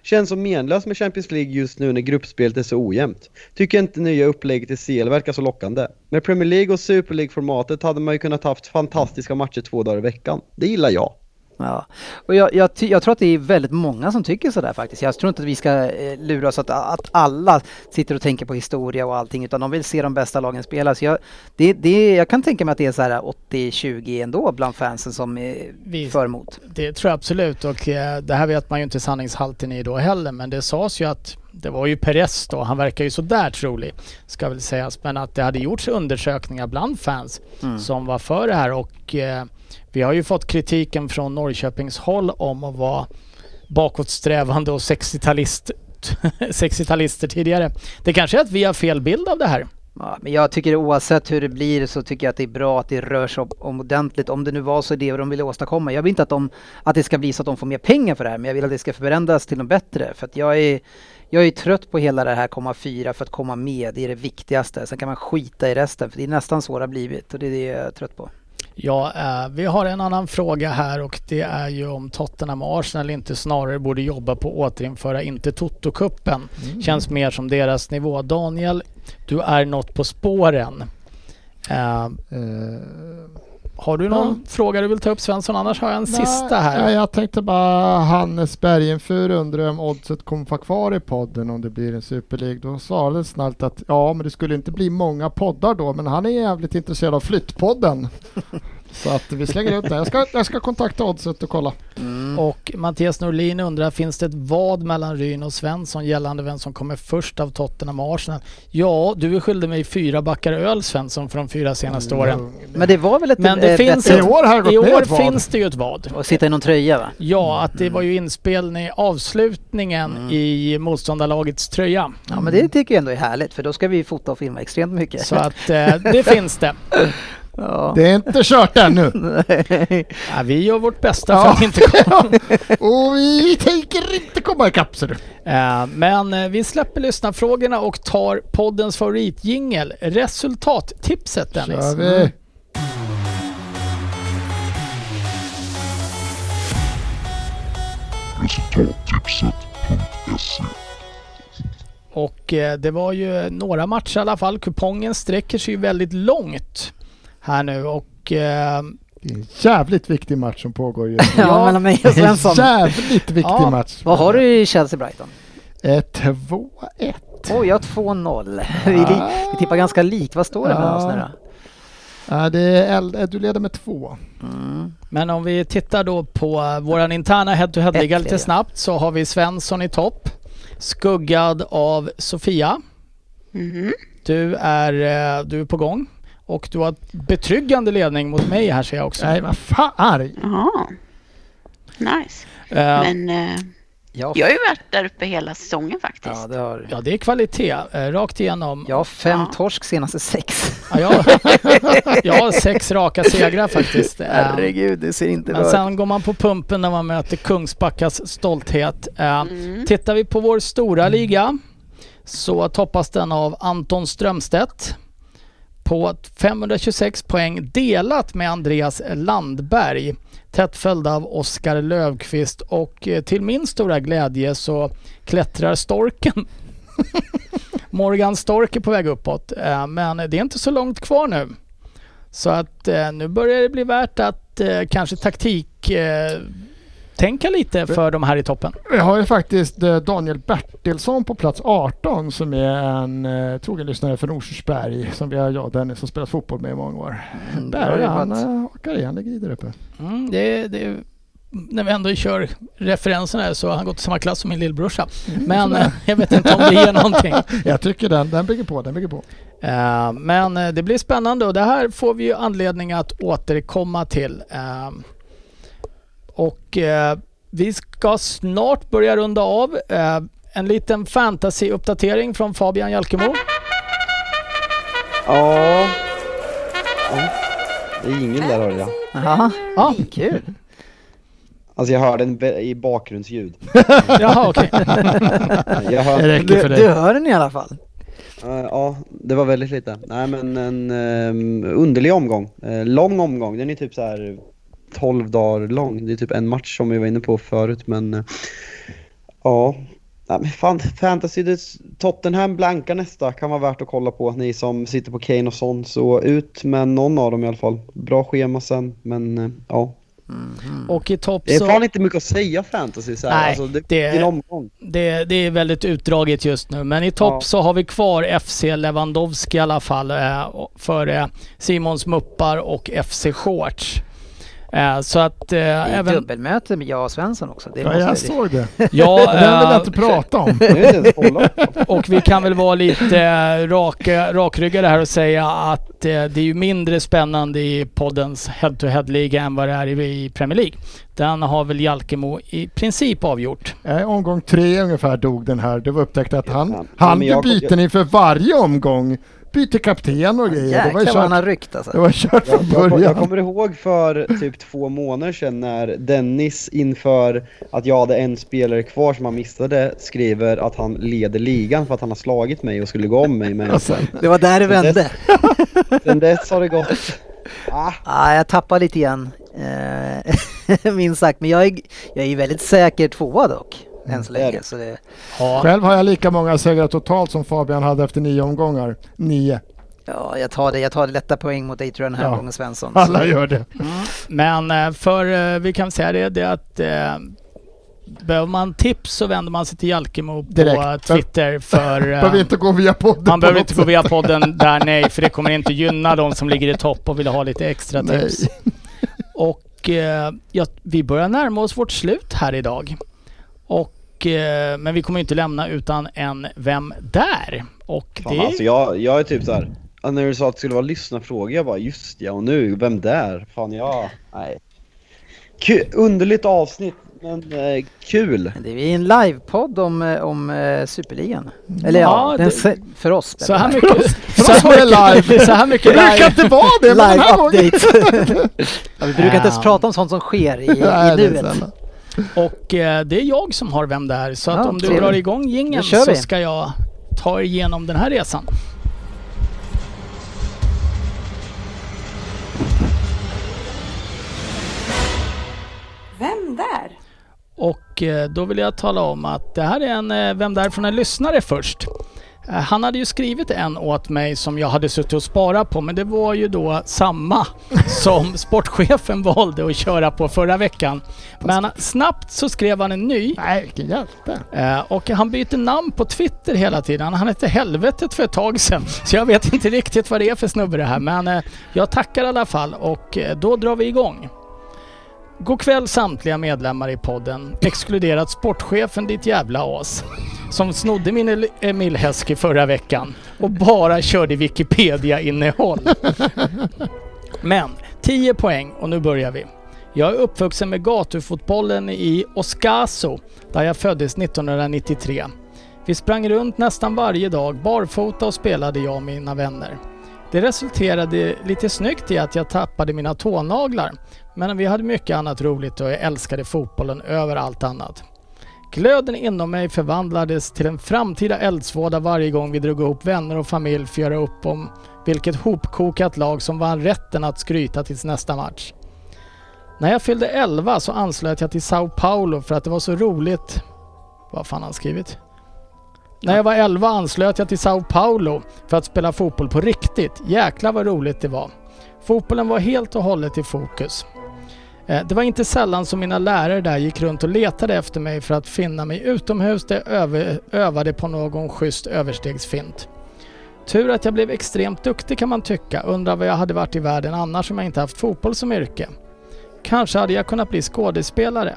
Känns som menlöst med Champions League just nu när gruppspelet är så ojämnt. Tycker inte nya upplägget i CL verkar så lockande. Med Premier League och Super League-formatet hade man ju kunnat haft fantastiska matcher två dagar i veckan. Det gillar jag. Ja. Och jag, jag, jag tror att det är väldigt många som tycker sådär faktiskt. Jag tror inte att vi ska eh, lura oss att, att alla sitter och tänker på historia och allting utan de vill se de bästa lagen spela. Så jag, det, det, jag kan tänka mig att det är så här 80-20 ändå bland fansen som är Vi- för emot. Det tror jag absolut och eh, det här vet man ju inte sanningshalten i då heller men det sades ju att det var ju Perez då, han verkar ju sådär trolig ska väl sägas men att det hade gjorts undersökningar bland fans Mm. som var för det här och eh, vi har ju fått kritiken från Norrköpings håll om att vara bakåtsträvande och 60-talist 60-talister tidigare. Det kanske är att vi har fel bild av det här. Ja, men jag tycker oavsett hur det blir så tycker jag att det är bra att det rör sig om, om ordentligt. Om det nu var så det de ville åstadkomma. Jag vill inte att, de, att det ska bli så att de får mer pengar för det här men jag vill att det ska förändras till något bättre. För att jag är, jag är trött på hela det här komma fyra för att komma med. Det är det viktigaste. Sen kan man skita i resten för det är nästan så det har blivit och det är det jag är trött på. Ja, eh, vi har en annan fråga här och det är ju om Tottenham och Arsenal inte snarare borde jobba på att återinföra inte Toto-cupen. Mm. Känns mer som deras nivå. Daniel, du är något på spåren. Eh, Eh, har du någon fråga du vill ta upp Svensson? Annars har jag en sista här. Nej, jag tänkte bara Hannes Bergenfur undrar om oddset kommer vara kvar i podden om det blir en Super League. Då svarade snällt att ja, men det skulle inte bli många poddar då, men han är jävligt intresserad av Flyttpodden. Så att vi slänger ut det. Jag ska, jag ska kontakta oddset och kolla. Och Mattias Norlin undrar, finns det ett vad mellan Ryn och Svensson gällande vem som kommer först av Tottenham och Arsenal? Ja, du är skyldig mig fyra backar öl Svensson för de fyra senaste åren. Men det var väl ett Men det ett finns bättre- I år har I år ett finns det ju ett vad. att sitta i någon tröja va? Ja, att det var ju inspelning, avslutningen i motståndarlagets tröja. Ja men det tycker jag ändå är härligt för då ska vi fota och filma extremt mycket. Så att eh, det finns det. ja. Det är inte kört ännu. Ja, vi gör vårt bästa för Ja. att inte komma. och vi tänker inte komma ikapp ser du. Eh, Men eh, vi släpper lyssnarfrågorna och tar poddens favoritjingel, resultattipset Dennis. Kör vi. Och eh, det var ju några matcher i alla fall. Kupongen sträcker sig ju väldigt långt här nu och eh, Det är en jävligt viktig match som pågår just nu. ja, mellan mig och En Svensson. jävligt viktig Ja. match. Vad har du i Chelsea-Brighton? Eh, 2-1. Oj, jag har 2-0. Vi, li- vi tippar ganska likt. Vad står det mellan oss nu då? Ja, det är eh, du leder med två. Mm. Men om vi tittar då på eh, våran interna head-to-head-liga lite snabbt så har vi Svensson i topp. Skuggad av Sofia. Mhm. Du är, eh, du är på gång. Och du har betryggande ledning mot mig här ser jag också. Nej, vad fan. Jaha. Nice. Eh, Men eh, Jag, jag har ju varit där uppe hela säsongen faktiskt. ja, det har Ja, det är kvalitet eh, rakt igenom. Jag har fem Ja. torsk senaste sex. Ja, jag, jag har sex raka segrar faktiskt. Herregud, det ser inte Men bra ut. sen går man på pumpen när man möter Kungsbackas stolthet. Mm. Tittar vi på vår stora liga så toppas den av Anton Strömstedt på 526 poäng delat med Andreas Landberg. Tätt följd av Oskar Lövqvist och eh, till min stora glädje så klättrar Storken. Morgan Stork är på väg uppåt eh, men det är inte så långt kvar nu. Så att eh, nu börjar det bli värt att kanske taktik tänka lite för de här i toppen. Vi har ju faktiskt eh, Daniel Bertilsson på plats 18 som är en eh, trogen lyssnare från Rosersberg som vi har, jag och Dennis har spelat fotboll med i många år. Mm, Där är han, eh, hakar i, han ligger i där uppe. Mm, det, det, när vi ändå kör referensen här så har han gått i samma klass som min lillbrorsa. Men eh, jag vet inte om det ger någonting. Jag tycker den, den bygger på, den bygger på. Eh, men det blir spännande och det här får vi ju anledning att återkomma till. Eh, och eh, vi ska snart börja runda av. Eh, en liten fantasy-uppdatering från Fabian Jalkemo. Ja. ja. Det är ingen där hörde jag. Jaha, Ja, kul. Alltså jag hörde en i bakgrundsljud. jaha okej. Det hör, räcker Du, för du dig. hör den i alla fall. Ja, det var väldigt lite. Nej men en ehm, underlig omgång. Eh, lång omgång, den är typ så här 12 dagar lång. Det är typ en match som vi var inne på förut men eh, ja. Nej, men fan, fantasy, det, Tottenham blanka nästa kan vara värt att kolla på. Ni som sitter på Kane och sånt så ut med någon av dem i alla fall. Bra schema sen men eh, ja. Och i topp Det är så... fan inte mycket att säga fantasy så här. Nej, alltså, det, det- är en omgång. Det, det är väldigt utdraget just nu. Men i topp Ja. så har vi kvar FC Lewandowski i alla fall eh, före Simons Muppar och FC Shorts. Eh, så att eh, Det är även... dubbelmöte med jag och Svensson också. Det Ja, måste jag såg det. Ja, Den vill jag eh, inte prata om. Och vi kan väl vara lite eh, raka, rakryggade här och säga att det är ju mindre spännande i poddens head-to-head-liga än vad det är i, i Premier League. Den har väl Jalkemo i princip avgjort. Eh, omgång tre ungefär dog den här. Det var upptäckt att han, Ja, han gör jag- byten inför varje omgång. Byter kapten och grejer. Det var Jäklar vad han har ryckt alltså. det var kört Jag, från jag, jag början. kommer ihåg för typ två månader sedan när Dennis inför att jag hade en spelare kvar som han missade skriver att han leder ligan för att han har slagit mig och skulle gå om mig men sen, Det var där det vände. sen dess har det gått... Ah, Ja, jag tappar lite grann. Eh, minst sagt. Men jag är, jag är väldigt säker tvåa dock. Än så länge. det. Så det, Ja, själv har jag lika många segrar totalt som Fabian hade efter nio omgångar. Nio. ja, jag tar det. Jag tar det lätta poäng mot jag den här Ja. gången Svensson. Alla Så- gör det. men eh, för eh, vi kan säga det, det är att eh, behöver man tips så vänder man sig till Jalkemo på Direkt. Twitter för... eh, Behöver inte gå via podden Man behöver inte gå sätt. via podden där, nej, för det kommer inte gynna de som ligger i topp och vill ha lite extra Nej. tips. Och ja, vi börjar närma oss vårt slut här idag. Och, eh, men vi kommer inte lämna utan en Vem där? Och fan, det alltså jag, jag är typ så här. ja, När du sa att det skulle vara lyssnarfråga, jag bara just ja och nu, vem där? Fan jag... Nej. Ku, underligt avsnitt, men eh, kul. Det är en livepodd om, eh, om eh, Superligan. Eller ja, Ja, den, det- för oss. så här mycket, För så här mycket, live. så här mycket Det brukar live. inte vara det, men den Live här update. ja, vi brukar inte ens prata om sånt som sker i, i nuet. Och eh, det är jag som har Vem där? Så att Ja, om du trevligt. drar igång kör så vi. ska jag ta er igenom den här resan. Vem där? Och eh, då vill jag tala om att det här är en eh, Vem där från en lyssnare först. Eh, Han hade ju skrivit en åt mig som jag hade suttit och sparat på men det var ju då samma som sportchefen valde att köra på förra veckan. Men snabbt så skrev han en ny Nej, vilken hjälte. eh, och han byter namn på Twitter hela tiden. Han hette Helvetet för ett tag sedan. Så jag vet inte riktigt vad det är för snubbe det här men eh, jag tackar i alla fall och då drar vi igång. God kväll samtliga medlemmar i podden, exkluderat sportchefen ditt jävla as. Som snodde min El- Emil Heskey förra veckan och bara körde Wikipedia-innehåll. Men 10 poäng och nu börjar vi. Jag är uppvuxen med gatufotbollen i Oskaso där jag föddes 1993. Vi sprang runt nästan varje dag barfota och spelade jag och mina vänner. Det resulterade lite snyggt i att jag tappade mina tånaglar men vi hade mycket annat roligt och jag älskade fotbollen över allt annat. Glöden inom mig förvandlades till en framtida eldsvåda varje gång vi drog ihop vänner och familj för att göra upp om vilket hopkokat lag som vann rätten att skryta tills nästa match. När jag fyllde 11 så anslöt jag till Sao Paulo för att det var så roligt. Vad fan har han skrivit? När jag var 11 anslöt jag till Sao Paulo för att spela fotboll på riktigt. Jäklar vad roligt det var. Fotbollen var helt och hållet i fokus. Eh, det var inte sällan som mina lärare där gick runt och letade efter mig för att finna mig utomhus där jag övade på någon schysst överstegsfint. Tur att jag blev extremt duktig kan man tycka. Undrar vad jag hade varit i världen annars om jag inte haft fotboll som yrke. Kanske hade jag kunnat bli skådespelare.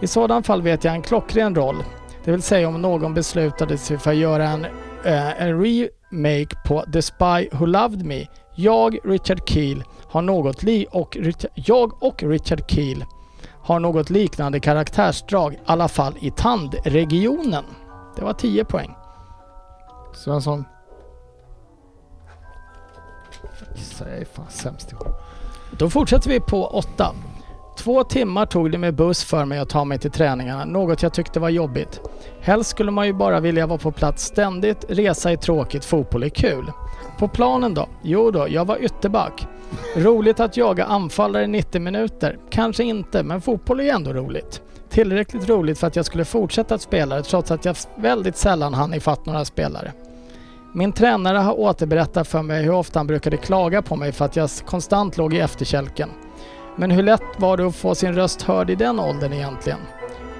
I sådan fall vet jag en klockren roll. Det vill säga om någon beslutade sig för att göra en, eh, en remake på The Spy Who Loved Me. Jag, Richard Keel, har något li och Rich- jag och Richard Keel har något liknande karaktärsdrag, i alla fall i tandregionen. Det var 10 poäng. Svensson. Jag är fan sämst i år. Då fortsätter vi på 8. Två timmar tog det med buss för mig att ta mig till träningarna, något jag tyckte var jobbigt. Helst skulle man ju bara vilja vara på plats ständigt, resa är tråkigt, fotboll är kul. På planen då? Jo då, jag var ytterback. Roligt att jaga anfallare i 90 minuter? Kanske inte, men fotboll är ju ändå roligt. Tillräckligt roligt för att jag skulle fortsätta att spela trots att jag väldigt sällan hann ifatt några spelare. Min tränare har återberättat för mig hur ofta han brukade klaga på mig för att jag konstant låg i efterkälken. Men hur lätt var det att få sin röst hörd i den åldern egentligen?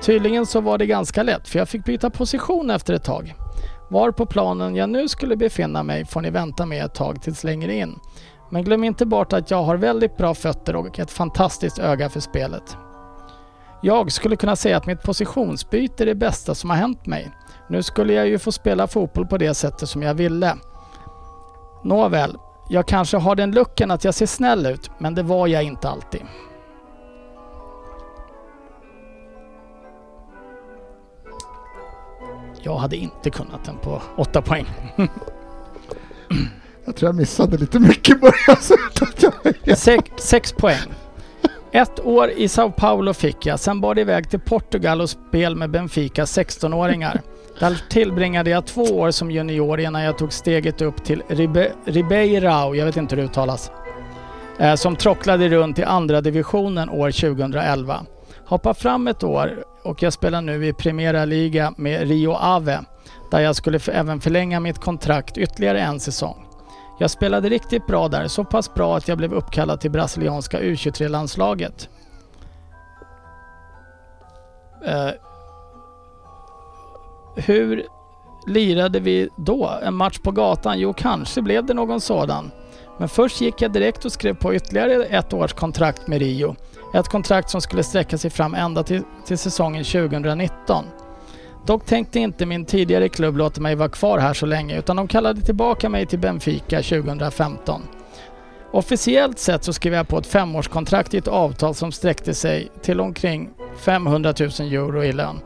Tydligen så var det ganska lätt för jag fick byta position efter ett tag. Var på planen jag nu skulle befinna mig får ni vänta med ett tag tills längre in. Men glöm inte bort att jag har väldigt bra fötter och ett fantastiskt öga för spelet. Jag skulle kunna säga att mitt positionsbyte är det bästa som har hänt mig. Nu skulle jag ju få spela fotboll på det sättet som jag ville. Nåväl, jag kanske har den lucken att jag ser snäll ut, men det var jag inte alltid. Jag hade inte kunnat den på 8 poäng. Jag tror jag missade lite mycket i början. Sex, sex poäng. Ett år i Sao Paulo fick jag, sen bar det iväg till Portugal och spel med Benfica 16-åringar. Där tillbringade jag två år som junior innan jag tog steget upp till Ribe, Ribeirao, jag vet inte hur det uttalas, eh, som trocklade runt i andra divisionen år 2011. Hoppa fram ett år och jag spelar nu i Primera Liga med Rio Ave, där jag skulle även förlänga mitt kontrakt ytterligare en säsong. Jag spelade riktigt bra där, så pass bra att jag blev uppkallad till brasilianska U23-landslaget. Eh, hur lirade vi då? En match på gatan? Jo, kanske blev det någon sådan. Men först gick jag direkt och skrev på ytterligare ett års kontrakt med Rio. Ett kontrakt som skulle sträcka sig fram ända till, till säsongen 2019. Dock tänkte inte min tidigare klubb låta mig vara kvar här så länge utan de kallade tillbaka mig till Benfica 2015. Officiellt sett så skrev jag på ett femårskontrakt i ett avtal som sträckte sig till omkring 500 000 euro i lön.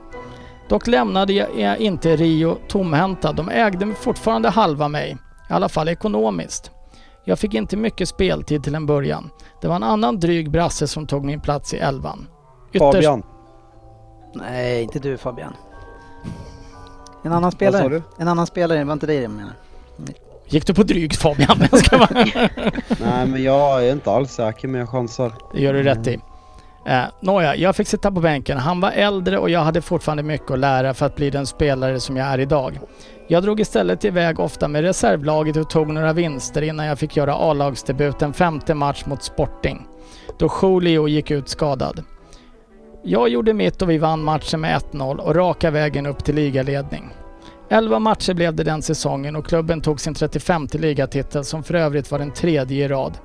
Dock lämnade jag inte Rio tomhänta. De ägde fortfarande halva mig, i alla fall ekonomiskt. Jag fick inte mycket speltid till en början. Det var en annan dryg brasse som tog min plats i elvan. Ytterst- Fabian, Nej, inte du Fabian. En annan vad sa spelare. du? En annan spelare, det var inte dig jag menar. Gick du på drygt Fabian? Nej men jag är inte alls säker men jag chansar. Det gör du rätt i. Eh, nåja, jag fick sitta på bänken. Han var äldre och jag hade fortfarande mycket att lära för att bli den spelare som jag är idag. Jag drog istället iväg ofta med reservlaget och tog några vinster innan jag fick göra A-lagsdebut en femte match mot Sporting. Då Julio gick ut skadad. Jag gjorde mitt och vi vann matchen med 1-0 och raka vägen upp till ligaledning. 11 matcher blev det den säsongen och klubben tog sin 35 ligatitel som för övrigt var den tredje i rad.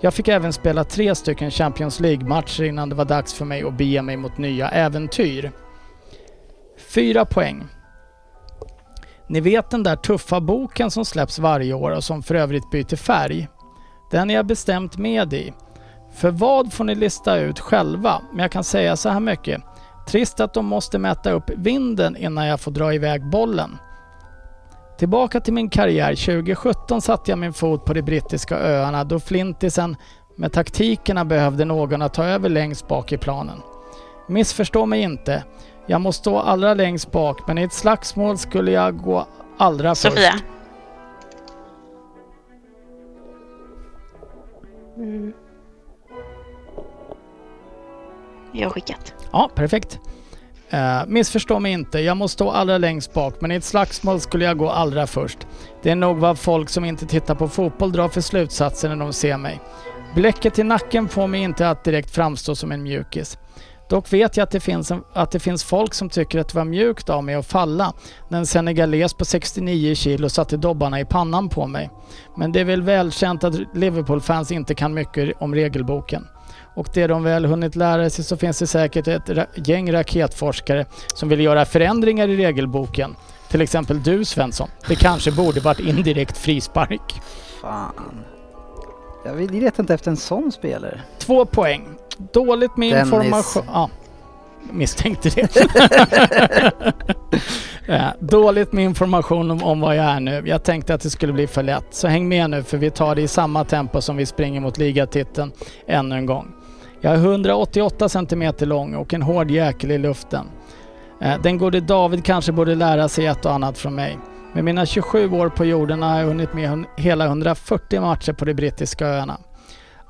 Jag fick även spela tre stycken Champions League-matcher innan det var dags för mig att bege mig mot nya äventyr. Fyra poäng. Ni vet den där tuffa boken som släpps varje år och som för övrigt byter färg? Den är jag bestämt med i. För vad får ni lista ut själva, men jag kan säga så här mycket. Trist att de måste mäta upp vinden innan jag får dra iväg bollen. Tillbaka till min karriär. 2017 satte jag min fot på de brittiska öarna då Flintisen med taktikerna behövde någon att ta över längst bak i planen. Missförstå mig inte. Jag måste stå allra längst bak men i ett slagsmål skulle jag gå allra Sofia. först. Mm. Jag har skickat. Ja, perfekt. Uh, missförstå mig inte, jag måste stå allra längst bak men i ett slagsmål skulle jag gå allra först. Det är nog vad folk som inte tittar på fotboll drar för slutsatser när de ser mig. Bläcket i nacken får mig inte att direkt framstå som en mjukis. Dock vet jag att det, finns en, att det finns folk som tycker att det var mjukt av mig att falla när en senegales på 69 kilo satte dobbarna i pannan på mig. Men det är väl välkänt att Liverpool-fans inte kan mycket om regelboken. Och det de väl hunnit lära sig så finns det säkert ett ra- gäng raketforskare som vill göra förändringar i regelboken. Till exempel du Svensson. Det kanske borde varit indirekt frispark. Fan. Jag letar inte efter en sån spelare. Två poäng. Dåligt med Dennis. information. Ja, misstänkte det. ja, dåligt med information om, om vad jag är nu. Jag tänkte att det skulle bli för lätt. Så häng med nu för vi tar det i samma tempo som vi springer mot ligatiteln ännu en gång. Jag är 188 cm lång och en hård jäkel i luften. Eh, den gode David kanske borde lära sig ett och annat från mig. Med mina 27 år på jorden har jag hunnit med hela 140 matcher på de brittiska öarna.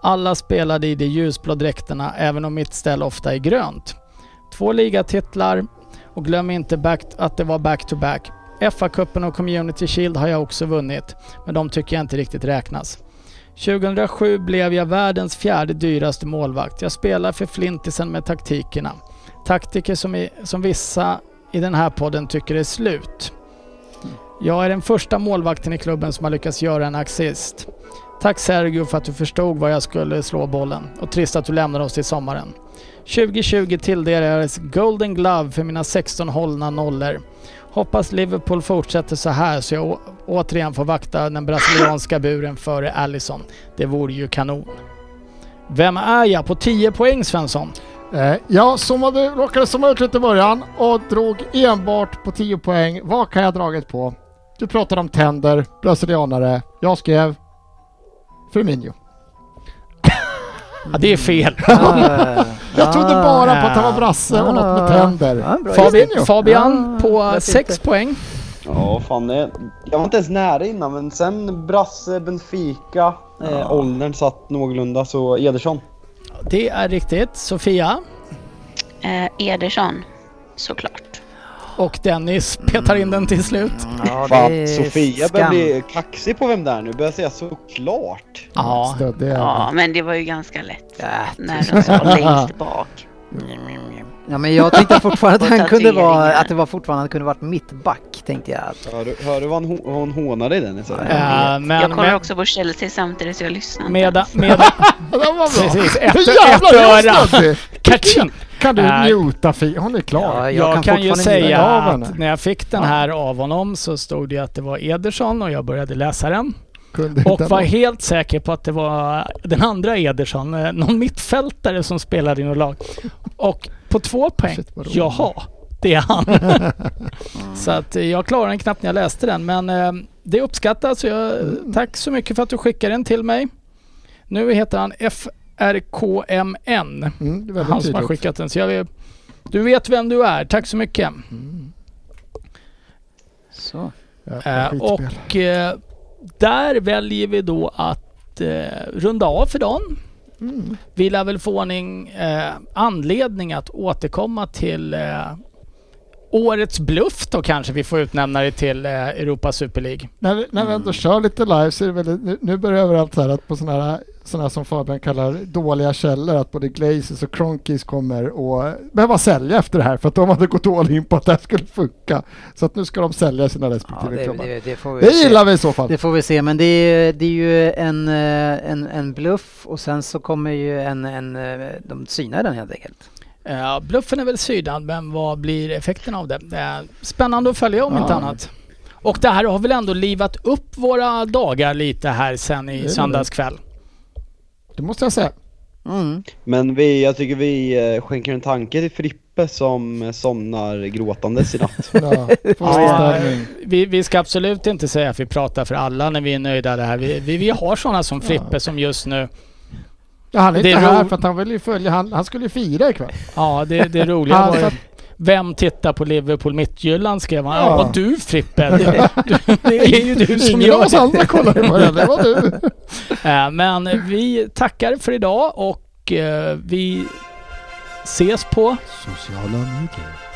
Alla spelade i de ljusblå dräkterna även om mitt ställ ofta är grönt. Två ligatitlar och glöm inte back, att det var back-to-back. FA-cupen och Community Shield har jag också vunnit, men de tycker jag inte riktigt räknas. 2007 blev jag världens fjärde dyraste målvakt. Jag spelar för Flintisen med taktikerna. Taktiker som, i, som vissa i den här podden tycker är slut. Jag är den första målvakten i klubben som har lyckats göra en assist. Tack Sergio för att du förstod var jag skulle slå bollen och trist att du lämnade oss till sommaren. 2020 tilldelades Golden Glove för mina 16 hållna nollor. Hoppas Liverpool fortsätter så här så jag återigen får vakta den brasilianska buren före Allison. Det vore ju kanon. Vem är jag på 10 poäng Svensson? Eh, jag zoomade, råkade zooma ut lite i början och drog enbart på 10 poäng. Vad kan jag ha dragit på? Du pratade om tänder, brasilianare. Jag skrev Firmino. Ja, det är fel. Ah, Jag trodde ah, bara på att han var brasse och något med ah. tänder. Fabi. Fabian på varför 6 inte? poäng. Ja, fan det, Jag var inte ens nära innan, men sen Brasse, Benfica, eh, åldern satt någorlunda, så Ederson. Det är riktigt. Sofia Eh, Ederson, såklart. Och Dennis petar in den till slut. Ja, det är Sofia börjar skam. bli kaxig på vem det är nu, börjar säga såklart. Ja, Stödde jag. Ja, men det var ju ganska lätt Ja, när de sa längst bak. Ja men jag tänkte fortfarande att han kunde vara, att det var fortfarande han kunde varit mittback tänkte jag. Att, Hör du, hör du vad hon, hon hånar dig Dennis? äh, jag men kollar med, också på Chelsea samtidigt så jag lyssnar inte med, ens. med, Det var bra. precis, ett, ett öra. jag? Kaching! Kan du muta Fi? Hon är klar. Ja, Jag, kan kan, ju säga att när jag fick den här av honom så stod det att det var Ederson och jag började läsa den. Kunde Och var helt säker på att det var den andra Ederson, eh, någon mittfältare som spelade i något lag. Och på två poäng, Shit, jaha, det är han. så att eh, jag klarade den knappt när jag läste den men eh, det uppskattas. Jag, Tack så mycket för att du skickade den till mig. Nu heter han FRKMN, Mm, han som har skickat den. Så jag, vill- du vet vem du är, tack så mycket. så. Jävla Eh, och eh, där väljer vi då att eh, runda av för dagen. Mm. Vi lär väl få eh, anledning att återkomma till eh, årets bluff då kanske vi får utnämna det till eh, Europa Super League. När, vi- när vi ändå kör lite live så är det väldigt, nu, nu börjar överallt så här att på sådana här, såna här som Fabian kallar dåliga källor att både Glazers och Kronkis kommer och behöva sälja efter det här för att de hade gått all in på att det här skulle funka. Så att nu ska de sälja sina Ja, respektive det, klubbar. Det, det, det, får vi se. gillar vi i så fall. Det får vi se, men det är, det är ju en, eh, en, en bluff och sen så kommer ju en, en eh, de synar den helt enkelt. Eh, bluffen är väl sydad men vad blir effekten av det? Eh, spännande att följa om Ja. inte annat. Och det här har väl ändå livat upp våra dagar lite här sen i är det. söndagskväll. Det måste jag säga. Mm. Men vi, jag tycker vi eh, skänker en tanke till Frippe som somnar gråtandes i natt. Ja, Ja, vi, vi ska absolut inte säga att vi pratar för alla när vi är nöjda det här. Vi, vi, vi har sådana som Frippe som just nu, Ja, han är Det inte är här för att han vill ju följa, han, han skulle ju fira ikväll. ja det, det roliga var ju, vem tittar på Liverpool Midtjylland skrev han. Ja. Ja, du Frippe. Det, det är ju du som Ingen av gör oss andra det. kollade på det, det var du. Men vi tackar för idag och eh, vi ses på Sociala medier.